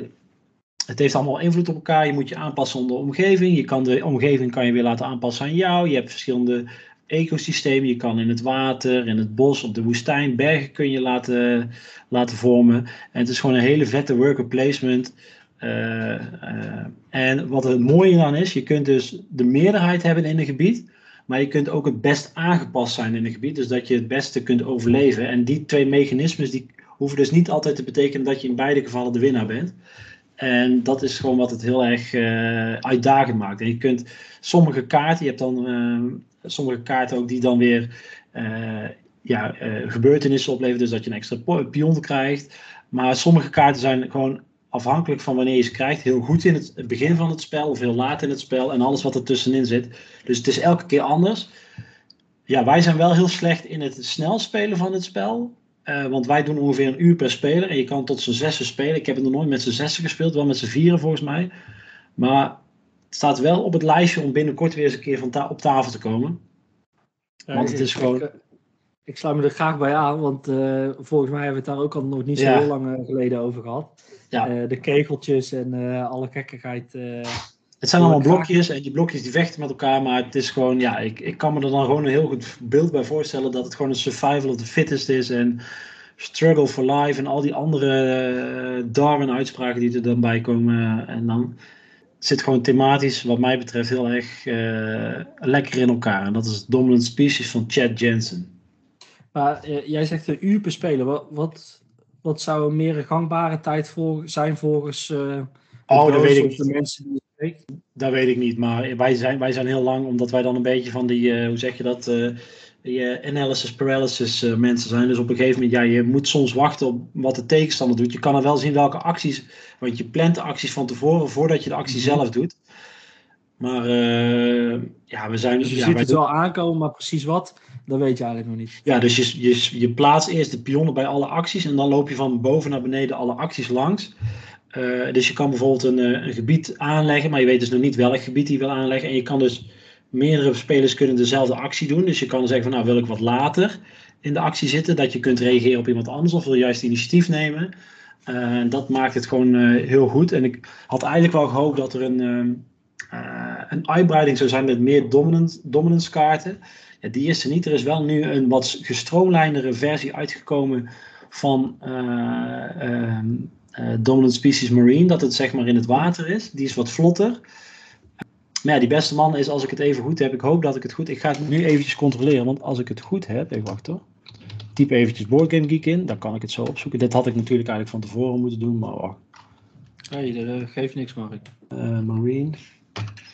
het heeft allemaal invloed op elkaar. Je moet je aanpassen aan de omgeving. Je kan de omgeving kan je weer laten aanpassen aan jou. Je hebt verschillende ecosystemen. Je kan in het water, in het bos, op de woestijn, bergen kun je laten, laten vormen. En het is gewoon een hele vette worker placement. Uh, uh, en wat het mooie aan is, je kunt dus de meerderheid hebben in een gebied, maar je kunt ook het best aangepast zijn in een gebied, dus dat je het beste kunt overleven. En die twee mechanismes die hoeven dus niet altijd te betekenen dat je in beide gevallen de winnaar bent. En dat is gewoon wat het heel erg uh, uitdagend maakt. En je kunt sommige kaarten, je hebt dan sommige kaarten ook die dan weer ja, gebeurtenissen opleveren, dus dat je een extra pion krijgt. Maar sommige kaarten zijn gewoon afhankelijk van wanneer je ze krijgt, heel goed in het, begin van het spel of heel laat in het spel en alles wat er tussenin zit. Dus het is elke keer anders. Ja, wij zijn wel heel slecht in het snel spelen van het spel. Uh, want wij doen ongeveer een uur per speler en je kan tot z'n zessen spelen. Ik heb het nog nooit met z'n zessen gespeeld, wel met z'n vieren volgens mij. Maar het staat wel op het lijstje om binnenkort weer eens een keer van ta op tafel te komen. Want het is gewoon ik sluit me er graag bij aan, want uh, volgens mij hebben we het daar ook al nog niet zo heel lang eh, geleden over gehad. Ja. Uh, de kegeltjes en alle gekkigheid. het zijn allemaal blokjes en die blokjes die vechten met elkaar, maar het is gewoon, ja, ik, ik kan me er dan gewoon een heel goed beeld bij voorstellen dat het gewoon een survival of the fittest is en struggle for life en al die andere Darwin-uitspraken die er dan bij komen. En dan zit gewoon thematisch, wat mij betreft, heel erg lekker in elkaar. En dat is Dominant Species van Chad Jensen. Maar uh, jij zegt een uur per speler. Wat, wat, wat zou een meer gangbare tijd voor, zijn volgens uh, oh, dat weet ik de mensen die je Dat weet ik niet, maar wij zijn, wij zijn heel lang, omdat wij dan een beetje van die, uh, hoe zeg je dat, die analysis paralysis mensen zijn. Dus op een gegeven moment, ja, je moet soms wachten op wat de tegenstander doet. Je kan er wel zien welke acties, want je plant de acties van tevoren voordat je de actie mhm. zelf doet. Maar ja, we zijn... Dus je ja, ziet het wel aankomen, maar precies wat dat weet je eigenlijk nog niet. Ja, dus je, je, je plaatst eerst de pionnen bij alle acties en dan loop je van boven naar beneden alle acties langs. Uh, dus je kan bijvoorbeeld een, eh, een, gebied aanleggen, maar je weet dus nog niet welk gebied je wil aanleggen. En je kan dus, meerdere spelers kunnen dezelfde actie doen. Dus je kan zeggen van nou wil ik wat later in de actie zitten, dat je kunt reageren op iemand anders of wil juist initiatief nemen. En dat maakt het gewoon heel goed. En ik had eigenlijk wel gehoopt dat er een, een uitbreiding zou zijn met meer dominant, dominance kaarten. Ja, die is er niet. Er is wel nu een wat gestroomlijndere versie uitgekomen van uh, Dominant Species Marine. Dat het zeg maar in het water is. Die is wat vlotter. Maar ja, die beste man is als ik het even goed heb. Ik hoop dat ik het goed... Ik ga het nu eventjes controleren. Want als ik het goed heb... Even wacht hoor. Typ eventjes Boardgame Geek in. Dan kan ik het zo opzoeken. Dit had ik natuurlijk eigenlijk van tevoren moeten doen. Maar wacht. Hey, dat geeft niks, Mark. Uh, Marine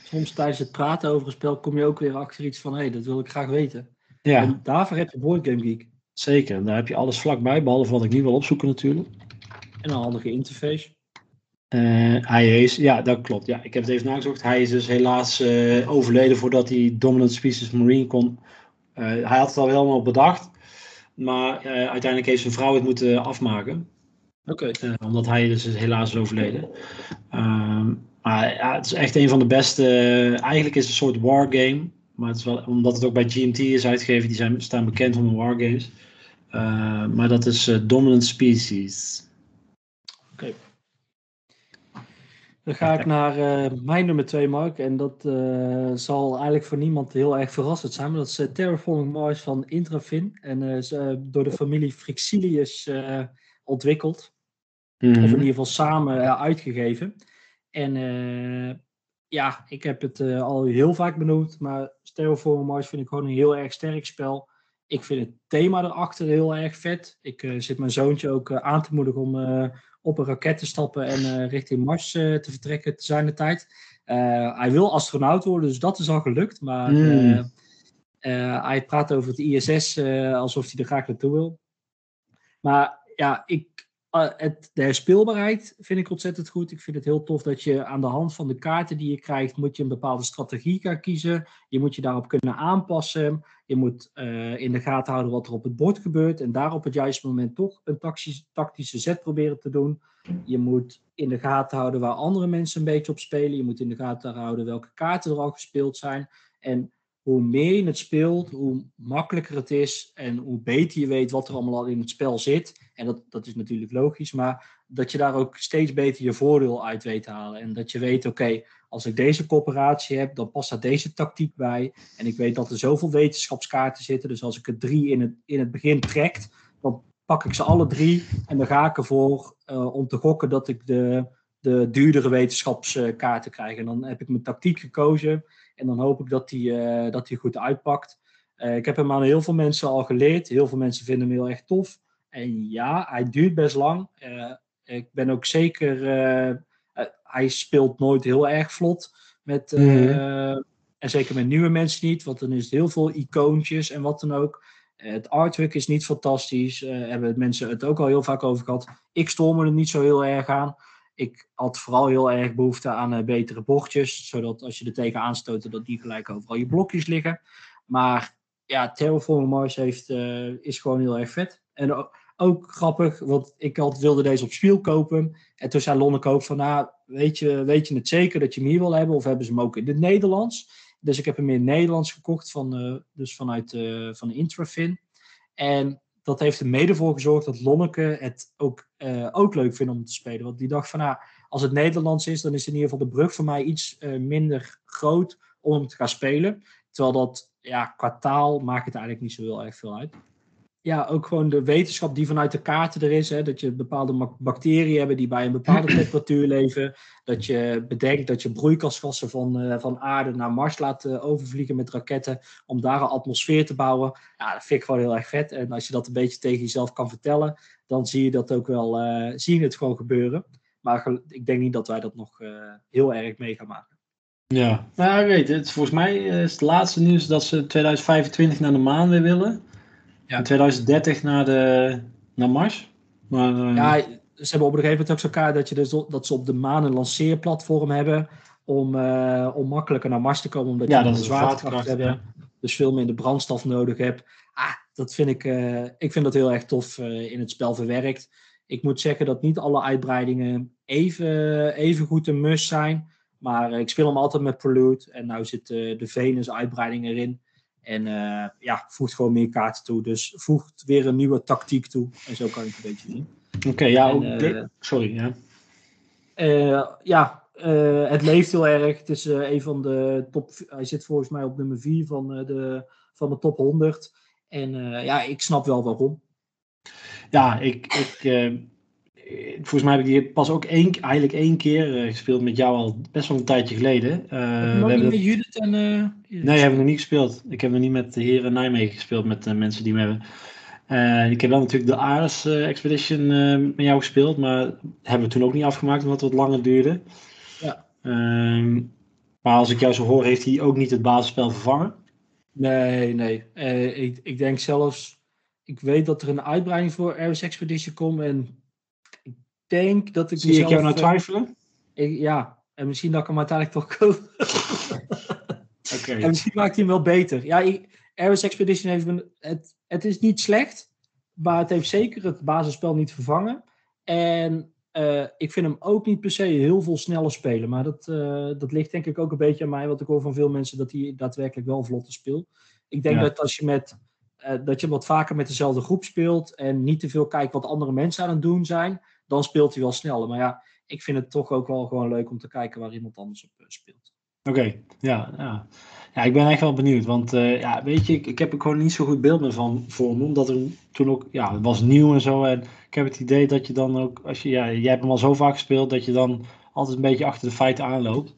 soms tijdens het praten over een spel kom je ook weer achter iets van, hé, hey, dat wil ik graag weten. Ja. En daarvoor heb je Board Geek. Zeker, daar heb je alles vlakbij, behalve wat ik nu wil opzoeken natuurlijk. En een handige interface. Uh, hij is, ja, dat klopt. Ja, ik heb het even nagezocht. Hij is dus helaas uh, overleden voordat hij Dominant Species Marine kon. Uh, hij had het al helemaal bedacht, maar uiteindelijk heeft zijn vrouw het moeten afmaken. Oké. omdat hij dus helaas is overleden. Ehm, maar ja, het is echt een van de beste. Eigenlijk is het een soort wargame. Maar het is wel, omdat het ook bij GMT is uitgegeven, die zijn, staan bekend om wargames. Uh, maar dat is uh, Dominant Species. Oké. Dan ga ik naar uh, mijn nummer 2, Mark. En dat zal eigenlijk voor niemand heel erg verrassend zijn. Maar dat is Terraforming Mars van Intrafin. En is door de familie Frixilius ontwikkeld. Mm -hmm. Of in ieder geval samen uitgegeven. En uh, ja, ik heb het uh, al heel vaak benoemd, maar Stereo Mars vind ik gewoon een heel erg sterk spel. Ik vind het thema erachter heel erg vet. Ik uh, zit mijn zoontje ook aan te moedigen om op een raket te stappen en richting Mars te vertrekken te zijn de tijd. hij wil astronaut worden, dus dat is al gelukt. Maar mm. hij praat over het ISS alsof hij er graag naartoe wil. Maar ja, ik, het, de speelbaarheid vind ik ontzettend goed. Ik vind het heel tof dat je aan de hand van de kaarten die je krijgt, moet je een bepaalde strategie gaan kiezen. Je moet je daarop kunnen aanpassen. Je moet uh, in de gaten houden wat er op het bord gebeurt. En daar op het juiste moment toch een tactische, tactische zet proberen te doen. Je moet in de gaten houden waar andere mensen een beetje op spelen. Je moet in de gaten houden welke kaarten er al gespeeld zijn. En hoe meer je het speelt, hoe makkelijker het is en hoe beter je weet wat er allemaal al in het spel zit. En dat, dat is natuurlijk logisch, maar dat je daar ook steeds beter je voordeel uit weet te halen. En dat je weet, oké, als ik deze coöperatie heb, dan past daar deze tactiek bij. En ik weet dat er zoveel wetenschapskaarten zitten, dus als ik er drie in het, in het begin trekt, dan pak ik ze alle drie en dan ga ik ervoor uh, om te gokken dat ik de, de duurdere wetenschapskaarten krijg. En dan heb ik mijn tactiek gekozen. En dan hoop ik dat die, uh, dat die goed uitpakt. Uh, ik heb hem aan heel veel mensen al geleerd. Heel veel mensen vinden hem heel erg tof. En ja, hij duurt best lang. Uh, ik ben ook zeker. hij speelt nooit heel erg vlot. Met, mm. En zeker met nieuwe mensen niet. Want dan is het heel veel icoontjes en wat dan ook. Het artwork is niet fantastisch. Hebben mensen het ook al heel vaak over gehad. Ik stoor me er niet zo heel erg aan. Ik had vooral heel erg behoefte aan uh, betere bordjes, zodat als je er tegen aanstoot, dat die gelijk overal je blokjes liggen. Maar ja, Terraform Mars heeft, uh, is gewoon heel erg vet. En ook, grappig, want ik had, wilde deze op spiel kopen. En toen zei Lonneke ook van, nou, weet je, weet je het zeker dat je hem hier wil hebben? Of hebben ze hem ook in het Nederlands? Dus ik heb hem in het Nederlands gekocht, van, uh, dus vanuit uh, van Intrafin. En dat heeft er mede voor gezorgd dat Lonneke het ook, uh, ook leuk vindt om te spelen. Want die dacht van, nou, als het Nederlands is, dan is in ieder geval de brug voor mij iets uh, minder groot om te gaan spelen. Terwijl dat, ja, qua taal maakt het eigenlijk niet zo heel erg veel uit ja, ook gewoon de wetenschap die vanuit de kaarten er is. Hè, dat je bepaalde bacteriën hebt die bij een bepaalde temperatuur leven. Dat je bedenkt dat je broeikasgassen van, uh, van aarde naar Mars laat uh, overvliegen met raketten. Om daar een atmosfeer te bouwen. Ja, dat vind ik gewoon heel erg vet. En als je dat een beetje tegen jezelf kan vertellen, dan zie je dat ook wel, uh, zie je het gewoon gebeuren. Maar ik denk niet dat wij dat nog heel erg mee gaan maken. Ja, nou ik weet het. Volgens mij is het laatste nieuws dat ze 2025 naar de maan weer willen. Ja. In 2030 naar, de, naar Mars. Maar, uh... Ja, ze hebben op een gegeven moment ook zo'n kaart dat, je dus, dat ze op de maan een lanceerplatform hebben. Om, uh, om makkelijker naar Mars te komen. Omdat ja, je een zwaartekracht hebben. Ja. Dus veel minder brandstof nodig hebt. Ah, dat vind ik, uh, ik vind dat heel erg tof in het spel verwerkt. Ik moet zeggen dat niet alle uitbreidingen even, even goed een must zijn. Maar ik speel hem altijd met Prelude. En nu zit de Venus uitbreiding erin. En uh, ja, voegt gewoon meer kaarten toe. Dus voegt weer een nieuwe tactiek toe. En zo kan je het een beetje zien. Oké, ja, ook sorry. Ja, ja het leeft heel erg. Het is een van de top. Hij zit volgens mij op nummer 4 van, de, van de top 100. En ja, ik snap wel waarom. Ja, ik, ik, eh, volgens mij heb ik die pas ook één, eigenlijk één keer uh, gespeeld met jou al best wel een tijdje geleden. Uh, we hebben met Judith en... Uh, nee, heb ik nog niet gespeeld. Ik heb nog niet met de heren Nijmegen gespeeld, met de mensen die me hebben. ik heb wel natuurlijk de Ares Expedition met jou gespeeld, maar hebben we toen ook niet afgemaakt omdat het wat langer duurde. Ja. Ehm, maar als ik jou zo hoor, heeft hij ook niet het basisspel vervangen? Nee, nee. ik, ik denk zelfs... Ik weet dat er een uitbreiding voor Ares Expedition komt en denk dat ik. Zie mezelf, ik jou nou eh, twijfelen? Ik, ja, en misschien dat ik hem uiteindelijk toch koop. okay. En misschien maakt hij hem wel beter. Ja, ik, Ares Expedition heeft het, het is niet slecht, maar het heeft zeker het basisspel niet vervangen. En uh, ik vind hem ook niet per se heel veel sneller spelen. Maar dat, uh, dat ligt denk ik ook een beetje aan mij. Wat ik hoor van veel mensen, dat hij daadwerkelijk wel vlotter speelt. Ik denk dat als je met uh, dat je wat vaker met dezelfde groep speelt en niet te veel kijkt wat andere mensen aan het doen zijn, dan speelt hij wel sneller. Maar ja, ik vind het toch ook wel gewoon leuk om te kijken waar iemand anders op eh, speelt. Oké, ja, ja. Ja, ik ben echt wel benieuwd. Want uh, ja, weet je, ik, ik heb er gewoon niet zo goed beeld meer van voor me. Omdat er toen ook, ja, het was nieuw en zo. En ik heb het idee dat je dan ook, als je, ja, jij hebt hem al zo vaak gespeeld, dat je dan altijd een beetje achter de feiten aanloopt.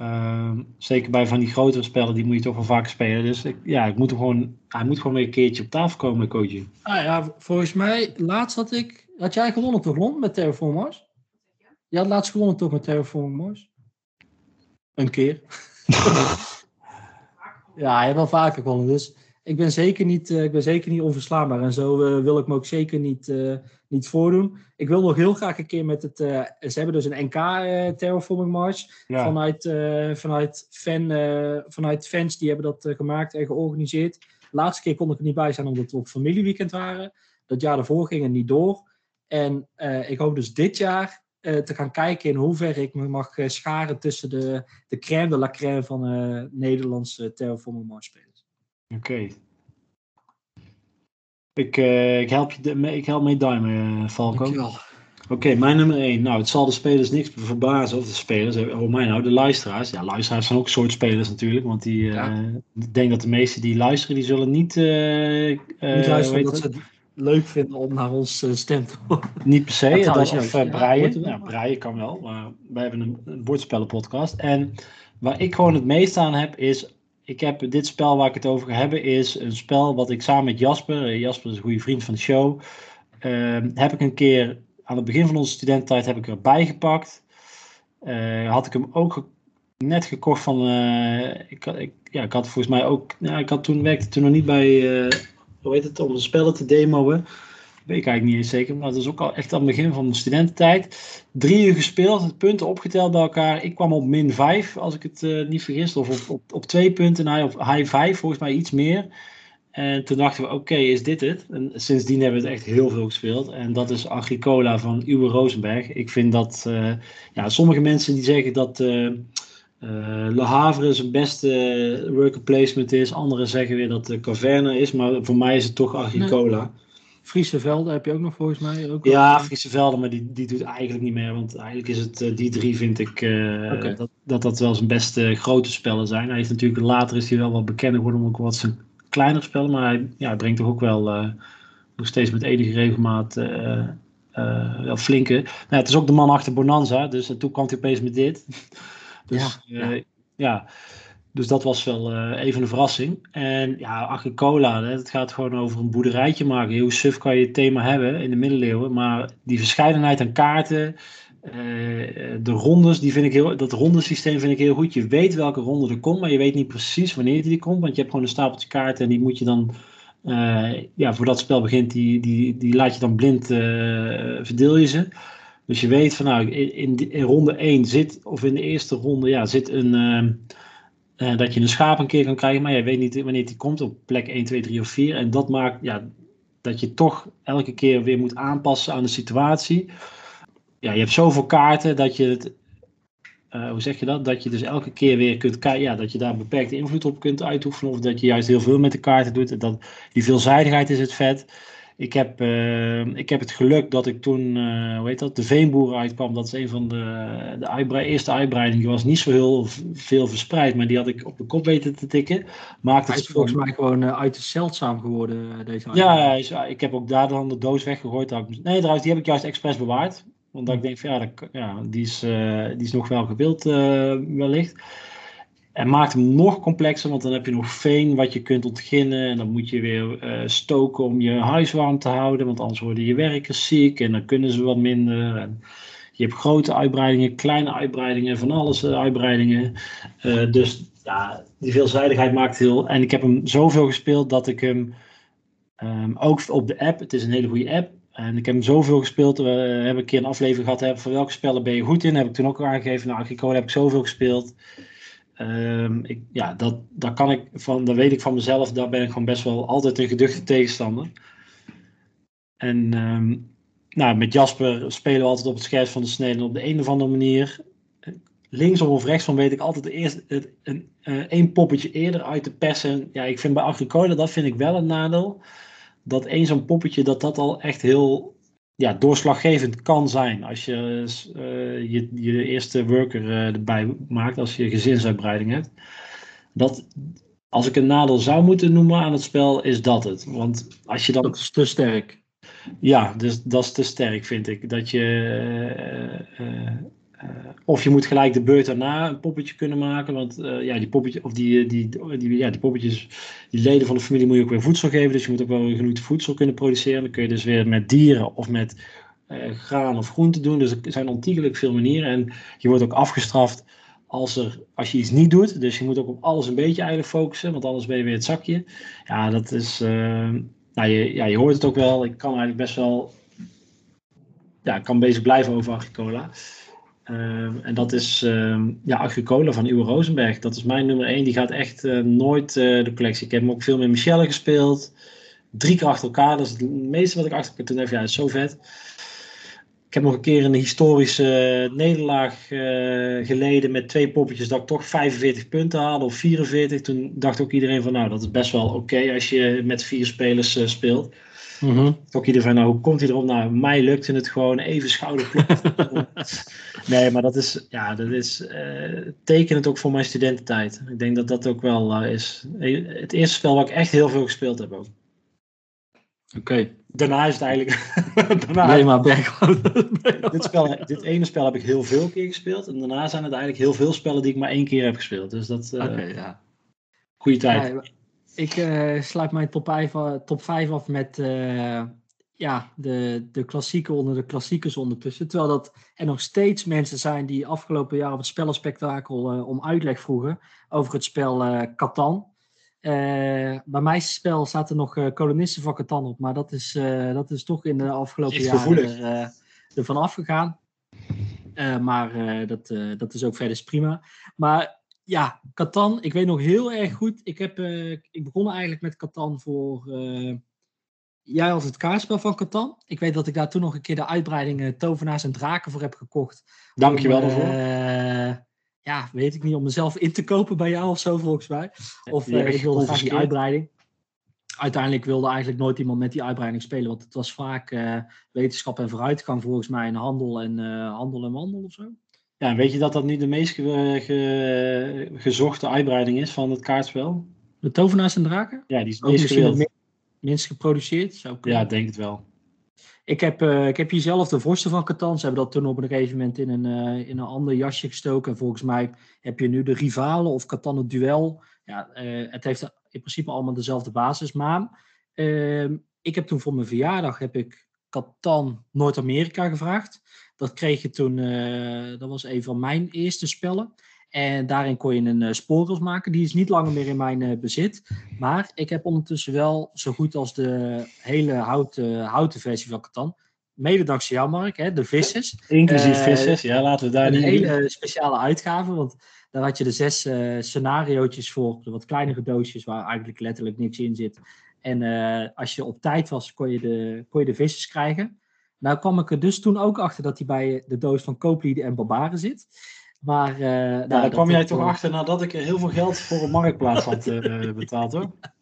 Uh, zeker bij van die grotere spellen, die moet je toch wel vaak spelen. Dus ik, ja, ik moet hem gewoon, hij moet gewoon weer een keertje op tafel komen, coachje. Ah ja, volgens mij, laatst had ik had jij gewonnen toch, Lon, met Terraform Mars? Je had laatst gewonnen toch met Terraform Mars? Een keer. ja, hij heeft wel vaker gewonnen. Dus ik ben zeker niet, uh, ik ben zeker niet onverslaanbaar. En zo uh, wil ik me ook zeker niet, uh, niet voordoen. Ik wil nog heel graag een keer met het... ze hebben dus een NK Terraforming Mars. Ja. Vanuit, vanuit, fan, vanuit fans die hebben dat gemaakt en georganiseerd. De laatste keer kon ik er niet bij zijn omdat we op familieweekend waren. Dat jaar daarvoor ging het niet door. En uh, ik hoop dus dit jaar uh, te gaan kijken in hoeverre ik me mag uh, scharen tussen de, de crème de la crème van Nederlandse Terraforming Mars spelers. Oké. Okay. Ik, ik, help je de, ik help mee duimen, Falco. Oké, okay, mijn nummer 1. Nou, het zal de spelers niks verbazen, of de spelers, oh mij nou, de luisteraars. Ja, luisteraars zijn ook een soort spelers natuurlijk, want die, ja. ik denk dat de meesten die luisteren, die zullen niet... niet luisteren dat ze leuk vinden om naar ons uh, stem te horen. Niet per se, dat, of uh, breien. Ja, breien kan wel, maar wij hebben een, een bordspellenpodcast. En waar ik gewoon het meest aan heb is, ik heb dit spel waar ik het over ga hebben, is een spel wat ik samen met Jasper, eh, Jasper is een goede vriend van de show, ehm, heb ik een keer aan het begin van onze studententijd heb ik erbij gepakt. had ik hem ook net gekocht van, ik, ik, ja, ik had volgens mij ook, ja, ik had toen werkte toen nog niet bij hoe heet het, om de spellen te demoen. Weet ik eigenlijk niet eens zeker, maar dat is ook al echt aan het begin van de studententijd. Drie uur gespeeld, punten opgeteld bij elkaar. Ik kwam op min 5, als ik het uh, niet vergis, of op, op, op twee punten en hij op high 5, volgens mij iets meer. En toen dachten we, oké, is dit het? En sindsdien hebben we het echt heel veel gespeeld. En dat is Agricola van Uwe Rosenberg. Ik vind dat, uh, ja, sommige mensen die zeggen dat... Uh, uh, Le Havre zijn beste worker placement is. Anderen zeggen weer dat de Caverna is. Maar voor mij is het toch Agricola. Nee. Friese Velden heb je ook nog volgens mij. Ook ja, Friese Velden, maar die, die doet eigenlijk niet meer. Want eigenlijk is het, uh, die drie vind ik uh, okay. dat, dat dat wel zijn beste grote spellen zijn. Hij heeft natuurlijk later is hij wel wat bekender geworden om ook wat zijn kleinere spellen. Maar hij, ja, hij brengt toch ook wel nog steeds met enige regelmaat wel flinke. Nou, het is ook de man achter Bonanza. Dus toen kwam hij opeens met dit. Dus ja, uh, ja. dus dat was wel uh, even een verrassing. En ja, Agricola, het gaat gewoon over een boerderijtje maken. Hoe suf kan je het thema hebben in de middeleeuwen. Maar die verscheidenheid aan kaarten, uh, de rondes, die vind ik heel, dat rondesysteem vind ik heel goed. Je weet welke ronde er komt, maar je weet niet precies wanneer die komt. Want je hebt gewoon een stapeltje kaarten en die moet je dan... Uh, ja, voor dat spel begint, die, die, die laat je dan blind, verdeel je ze. Dus je weet van nou, in, ronde 1 zit, of in de eerste ronde, ja, zit een. Uh, dat je een schaap een keer kan krijgen, maar je weet niet wanneer die komt op plek 1, 2, 3 of 4. En dat maakt ja, dat je toch elke keer weer moet aanpassen aan de situatie. Ja, je hebt zoveel kaarten dat je het. Uh, hoe zeg je dat? Dat je dus elke keer weer kunt kijken, ja, dat je daar beperkte invloed op kunt uitoefenen. Of dat je juist heel veel met de kaarten doet. Dat, die veelzijdigheid is het vet ik heb, uh, ik heb het geluk dat ik toen, uh, hoe heet dat, de Veenboeren uitkwam. Dat is een van de, de eerste uitbreidingen. Die was niet zo heel veel verspreid, maar die had ik op de kop weten te tikken. Maakte het is volgens mij gewoon uh, uit zeldzaam geworden, deze Ja, is, ik heb ook daar dan de doos weggegooid. Nee, trouwens, die heb ik juist expres bewaard. Want ik denk van ja, dat, ja die, is, die is nog wel gewild wellicht. En maakt hem nog complexer, want dan heb je nog veen wat je kunt ontginnen. En dan moet je weer uh, stoken om je huis warm te houden, want anders worden je werkers ziek en dan kunnen ze wat minder. En je hebt grote uitbreidingen, kleine uitbreidingen, van alles uh, uitbreidingen. Uh, dus ja, die veelzijdigheid maakt heel. En ik heb hem zoveel gespeeld dat ik hem um, ook op de app, het is een hele goede app. En ik heb hem zoveel gespeeld. We hebben een keer een aflevering gehad. Hebben, van welke spellen ben je goed in? Heb ik toen ook aangegeven. Nou, Agricola heb ik zoveel gespeeld. Um, ik, ja, dat, dat kan ik van, dat weet ik van mezelf, daar ben ik gewoon best wel altijd een geduchte tegenstander. En um, nou, met Jasper spelen we altijd op het scherp van de snede. Op de een of andere manier, linksom of rechtsom, weet ik altijd eerst het, een, uh, één poppetje eerder uit te persen. Ja, ik vind bij Agricola, dat vind ik wel een nadeel. Dat één zo'n poppetje, dat dat al echt heel ja, doorslaggevend kan zijn als je uh, je, je eerste worker uh, erbij maakt, als je gezinsuitbreiding hebt. Dat, als ik een nadeel zou moeten noemen aan het spel, is dat het. Want als je dan... Dat is te sterk. Ja, dus dat is te sterk, vind ik. Dat je uh, uh, of je moet gelijk de beurt daarna een poppetje kunnen maken. Want uh, ja, die, poppetje, of die, die, die, ja, die poppetjes, die leden van de familie moet je ook weer voedsel geven. Dus je moet ook wel genoeg voedsel kunnen produceren. Dan kun je dus weer met dieren of met graan of groente doen. Dus er zijn ontiegelijk veel manieren. En je wordt ook afgestraft als, er, als je iets niet doet. Dus je moet ook op alles een beetje eigenlijk focussen. Want anders ben je weer het zakje. Ja, dat is... nou, je, ja, je hoort het ook wel. Ik kan eigenlijk best wel... Ja, ik kan bezig blijven over Agricola. Uh, en dat is uh, ja, Agricola van Uwe Rosenberg. Dat is mijn nummer 1. Die gaat echt uh, nooit eh, de collectie. Ik heb hem ook veel met Michelle gespeeld. Drie keer achter elkaar. Dat is het meeste wat ik achter elkaar toen heb. Ja, is zo vet. Ik heb nog een keer een historische nederlaag geleden met twee poppetjes dat ik toch 45 punten haalde of 44. Toen dacht ook iedereen van nou dat is best wel oké als je met vier spelers speelt. Mm -hmm. Ook iedereen, nou, hoe komt hij erop? Nou, mij lukte het gewoon even schouderklop. nee, maar dat is, ja, dat is uh, tekenend ook voor mijn studententijd. Ik denk dat dat ook wel uh, is. Het eerste spel waar ik echt heel veel gespeeld heb ook. Oké. Okay. Daarna is het eigenlijk... daarna nee, maar dit, spel, dit ene spel heb ik heel veel keer gespeeld. En daarna zijn het eigenlijk heel veel spellen die ik maar één keer heb gespeeld. Dus dat... Uh, Oké, ja. Goeie tijd. Ja, ik uh, sluit mijn top 5, top 5 af met uh, ja, de, de klassieken onder de klassiekers ondertussen. Terwijl dat er nog steeds mensen zijn die afgelopen jaar op het spellenspectakel uh, om uitleg vroegen over het spel Catan. bij mijn spel er nog kolonisten van Catan op, maar dat is, dat is toch in de afgelopen jaren er, ervan afgegaan. maar dat, dat is ook verder prima. Maar ja, Catan, ik weet nog heel erg goed. Ik, heb, uh, ik begon eigenlijk met Catan voor. Uh, jij als het kaartspel van Catan. Ik weet dat ik daar toen nog een keer de uitbreiding uh, Tovenaars en Draken voor heb gekocht. Dankjewel daarvoor. ja, weet ik niet, om mezelf in te kopen bij jou of zo volgens mij. Of ik wilde graag die uitbreiding. Uiteindelijk wilde eigenlijk nooit iemand met die uitbreiding spelen, want het was vaak wetenschap en vooruitgang volgens mij in handel en handel en wandel of zo. Ja, weet je dat dat nu de meest ge, gezochte uitbreiding is van het kaartspel? De Tovenaars en Draken? Ja, die is meest gewild. minst geproduceerd? Zou ja, denk het wel. Ik heb, uh, ik heb hier zelf de vorsten van Catan. Ze hebben dat toen op een gegeven moment in een, uh, in een ander jasje gestoken. En volgens mij heb je nu de rivalen of Catan het duel. Ja, uh, het heeft in principe allemaal dezelfde basis. Maar ehm, ik heb toen voor mijn verjaardag heb ik Catan Noord-Amerika gevraagd. Dat kreeg je toen, uh, dat was een van mijn eerste spellen. En daarin kon je een uh, spoorwils maken. Die is niet langer meer in mijn uh, bezit. Maar ik heb ondertussen wel zo goed als de hele houten, houten versie van Catan. Mede dankzij jou, Mark, hè, de vissers. Inclusief vissers, ja, laten we daar Een hele speciale uitgave, want daar had je de zes scenario's voor. De wat kleinere doosjes waar eigenlijk letterlijk niks in zit. En als je op tijd was, kon je de, kon je de vissers krijgen. Nou kwam ik er dus toen ook achter dat hij bij de doos van kooplieden en barbaren zit. Maar, uh, nou, daar kwam jij toch achter nadat ik er heel veel geld voor een marktplaats had uh, betaald hoor. Dat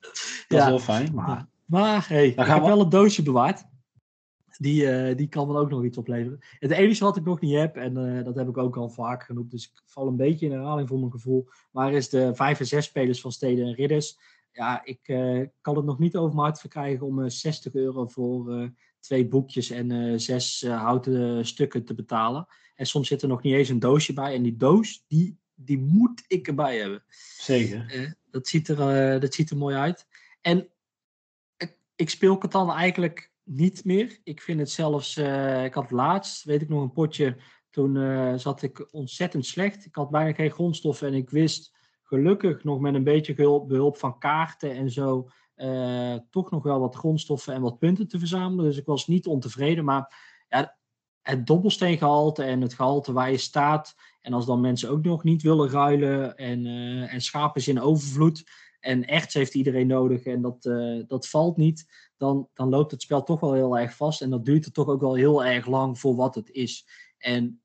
ja. is heel fijn. Maar... Maar hey, ik heb wel een doosje bewaard. Die, uh, die kan dan ook nog iets opleveren. Het enige wat ik nog niet heb, en dat heb ik ook al vaak genoemd, dus ik val een beetje in herhaling voor mijn gevoel, maar is de 5 en 6 spelers van Steden en Ridders. Ja, ik uh, kan het nog niet over mijn hart verkrijgen om 60 euro voor twee boekjes en zes houten stukken te betalen. En soms zit er nog niet eens een doosje bij. En die doos, die, die moet ik erbij hebben. Zeker. dat, ziet er, dat ziet er mooi uit. En ik, ik speel Catan eigenlijk niet meer. Ik vind het zelfs, uh, ik had laatst, weet ik nog, een potje. Toen uh, zat ik ontzettend slecht. Ik had bijna geen grondstoffen en ik wist gelukkig nog met een beetje behulp van kaarten en zo. Uh, toch nog wel wat grondstoffen en wat punten te verzamelen. Dus ik was niet ontevreden. Maar ja, het dobbelsteengehalte en het gehalte waar je staat. En als dan mensen ook nog niet willen ruilen en, en schapen is in overvloed en echt heeft iedereen nodig en dat, uh, dat valt niet, dan, dan loopt het spel toch wel heel erg vast. En dat duurt er toch ook wel heel erg lang voor wat het is. En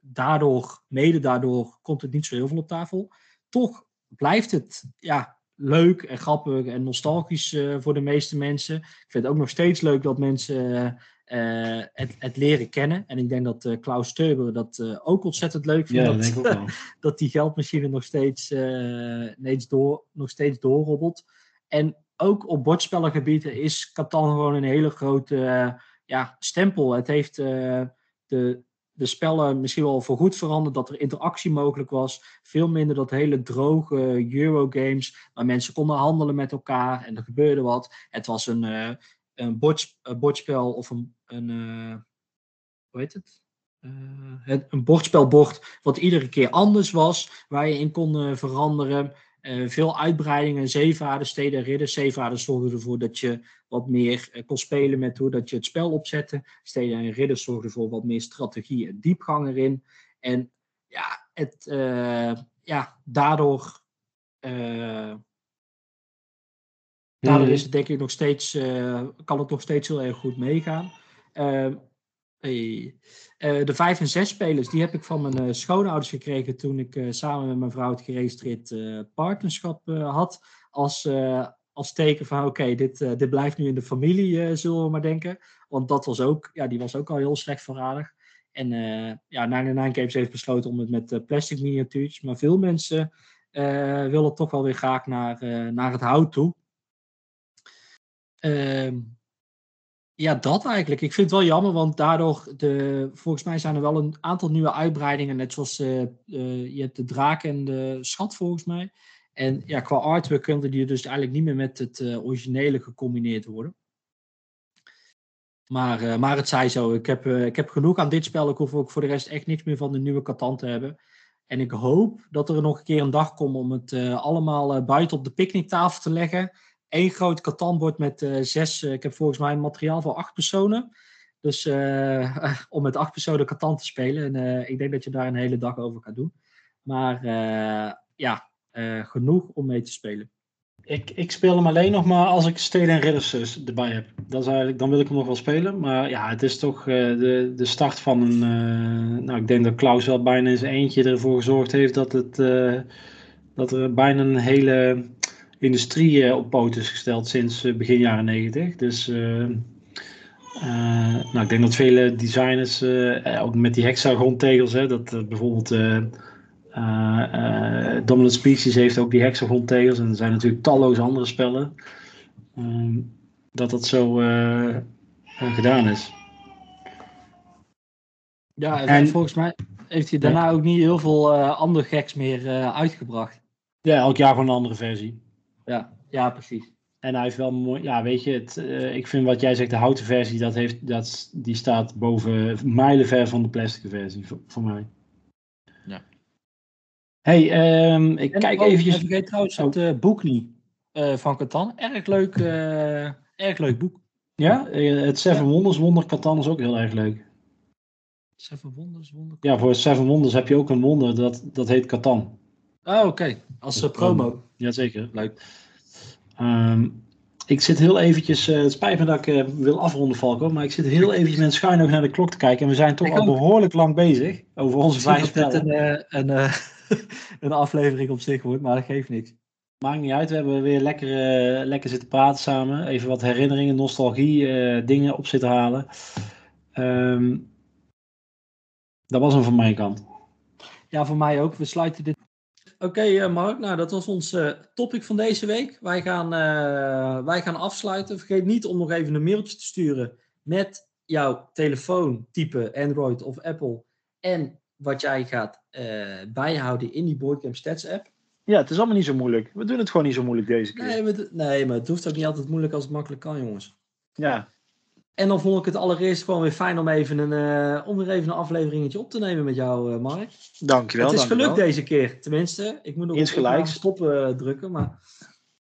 daardoor, mede daardoor, komt het niet zo heel veel op tafel. Toch blijft het ja, leuk en grappig en nostalgisch uh, voor de meeste mensen. Ik vind het ook nog steeds leuk dat mensen uh, uh, het, het, leren kennen. En ik denk dat uh, Klaus Steuber dat ook ontzettend leuk vindt. Ja, dat, denk ik wel. dat die geldmachine nog steeds, steeds, door, nog steeds doorrobbelt. En ook op bordspellengebieden is Catan gewoon een hele grote ja, stempel. Het heeft de, de spellen misschien wel voorgoed veranderd. Dat er interactie mogelijk was. Veel minder dat hele droge Eurogames. Waar mensen konden handelen met elkaar en er gebeurde wat. Het was een een, bordspel of een, een uh, hoe heet het? Uh? Een bordspelbord wat iedere keer anders was, waar je in kon uh, veranderen. veel uitbreidingen, zeevaarden, steden, ridders. Zeevaarden zorgden ervoor dat je wat meer kon spelen met hoe dat je het spel opzette. Steden en ridders zorgden voor wat meer strategie en diepgang erin. En ja, het, ja daardoor Daardoor mhm. is het denk ik nog steeds, kan het nog steeds heel erg goed meegaan. Uh, hey. Uh, de vijf en zes spelers, die heb ik van mijn uh, schoonouders gekregen toen ik samen met mijn vrouw het geregistreerd partnerschap had. Als, als teken van oké, dit, dit blijft nu in de familie, zullen we maar denken. Want dat was ook, ja, die was ook al heel slecht voorradig. En ja, 99 Games heeft besloten om het met plastic miniatuurs. Maar veel mensen willen toch wel weer graag naar, naar het hout toe. Uh, ja, dat eigenlijk. Ik vind het wel jammer, want daardoor, de, volgens mij zijn er wel een aantal nieuwe uitbreidingen. Net zoals uh, uh, je hebt de draak en de schat, volgens mij. En ja, qua artwork kunnen die dus eigenlijk niet meer met het uh, originele gecombineerd worden. Maar, maar het zij zo. Ik heb, ik heb genoeg aan dit spel. Ik hoef ook voor de rest echt niks meer van de nieuwe Catan te hebben. En ik hoop dat er nog een keer een dag komt om het allemaal buiten op de picknicktafel te leggen één groot katanbord met uh, zes. Uh, ik heb volgens mij materiaal voor acht personen. Dus uh, om met acht personen katan te spelen. En ik denk dat je daar een hele dag over kan doen. Maar ja, genoeg om mee te spelen. Ik, ik speel hem alleen nog maar als ik Steden en Ridders erbij heb. Dat is eigenlijk, dan wil ik hem nog wel spelen. Maar ja, het is toch de, de start van een. nou, ik denk dat Klaus wel bijna zijn eentje ervoor gezorgd heeft dat, het, dat er bijna een hele industrie eh, op poten is gesteld sinds eh, begin jaren 90. Dus uh, nou, ik denk dat vele designers, ook met die hexagontegels, hè, dat bijvoorbeeld Dominant Species heeft ook die hexagontegels en er zijn natuurlijk talloze andere spellen, ehm, dat dat zo gedaan is. Ja, en, volgens mij heeft hij daarna ook niet heel veel andere geks meer uitgebracht. Ja, elk jaar gewoon een andere versie. Ja, ja precies. En hij heeft wel mooi, ja, weet je, het, uh, ik vind wat jij zegt, de houten versie, dat heeft, dat, die staat boven mijlenver van de plastic versie voor, voor mij. Ja. hey, um, ik en kijk even. Ik vergeet trouwens het uh, boek niet uh, van Catan. Erg leuk, erg leuk boek. Ja, het Seven ja. Wonders Wonder Catan is ook heel erg leuk. Seven Wonders Wonder Ja, voor Seven Wonders heb je ook een wonder, dat, dat heet Catan. Oh, oké. Als uh, promo. Jazeker, leuk. Um, ik zit heel eventjes, uh, het spijt me dat ik uh, wil afronden Falco, maar ik zit heel eventjes met een schuin oog naar de klok te kijken. En we zijn toch ik al ook. behoorlijk lang bezig over onze vijf spellen. Dat het een, een, een aflevering op zich wordt, maar dat geeft niks. Maakt niet uit, we hebben weer lekker, uh, lekker zitten praten samen. Even wat herinneringen, nostalgie, uh, dingen op zitten halen. Um, dat was hem van mijn kant. Ja, voor mij ook. We sluiten dit. Oké, okay, uh, Mark. Nou, dat was ons topic van deze week. Wij gaan, wij gaan afsluiten. Vergeet niet om nog even een mailtje te sturen met jouw telefoontype Android of Apple. En wat jij gaat bijhouden in die Boardgame Stats app. Ja, het is allemaal niet zo moeilijk. We doen het gewoon niet zo moeilijk deze keer. Nee, maar, nee, maar het hoeft ook niet altijd moeilijk als het makkelijk kan, jongens. Ja. En dan vond ik het allereerst gewoon weer fijn om, even een, uh, om weer even een afleveringetje op te nemen met jou, uh, Mark. Dankjewel. Het is gelukt deze keer, tenminste. Ik moet nog een stoppen uh, drukken, maar...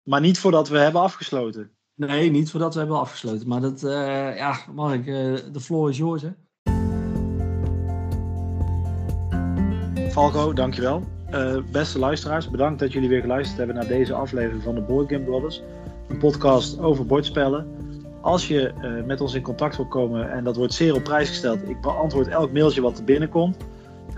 Maar niet voordat we hebben afgesloten. Nee, niet voordat we hebben afgesloten. Maar dat, ja, Mark, de floor is yours, hè. Falco, dankjewel. Uh, beste luisteraars, bedankt dat jullie weer geluisterd hebben naar deze aflevering van de Board Game Brothers. Een podcast over bordspellen. Als je uh, met ons in contact wil komen, en dat wordt zeer op prijs gesteld, ik beantwoord elk mailtje wat er binnenkomt.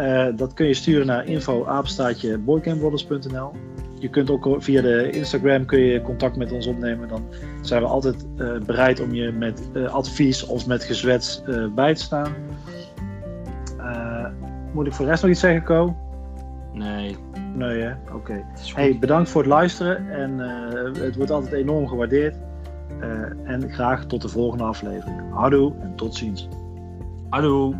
Uh, dat kun je sturen naar info-boardgamebrothers.nl Je kunt ook via de Instagram kun je contact met ons opnemen. Dan zijn we altijd bereid om je met advies of met gezwets bij te staan. moet ik voor de rest nog iets zeggen, Ko? Nee. Nee, hè? Oké. Hey, bedankt voor het luisteren en het wordt altijd enorm gewaardeerd. Uh, en graag tot de volgende aflevering. Houdoe en tot ziens. Houdoe.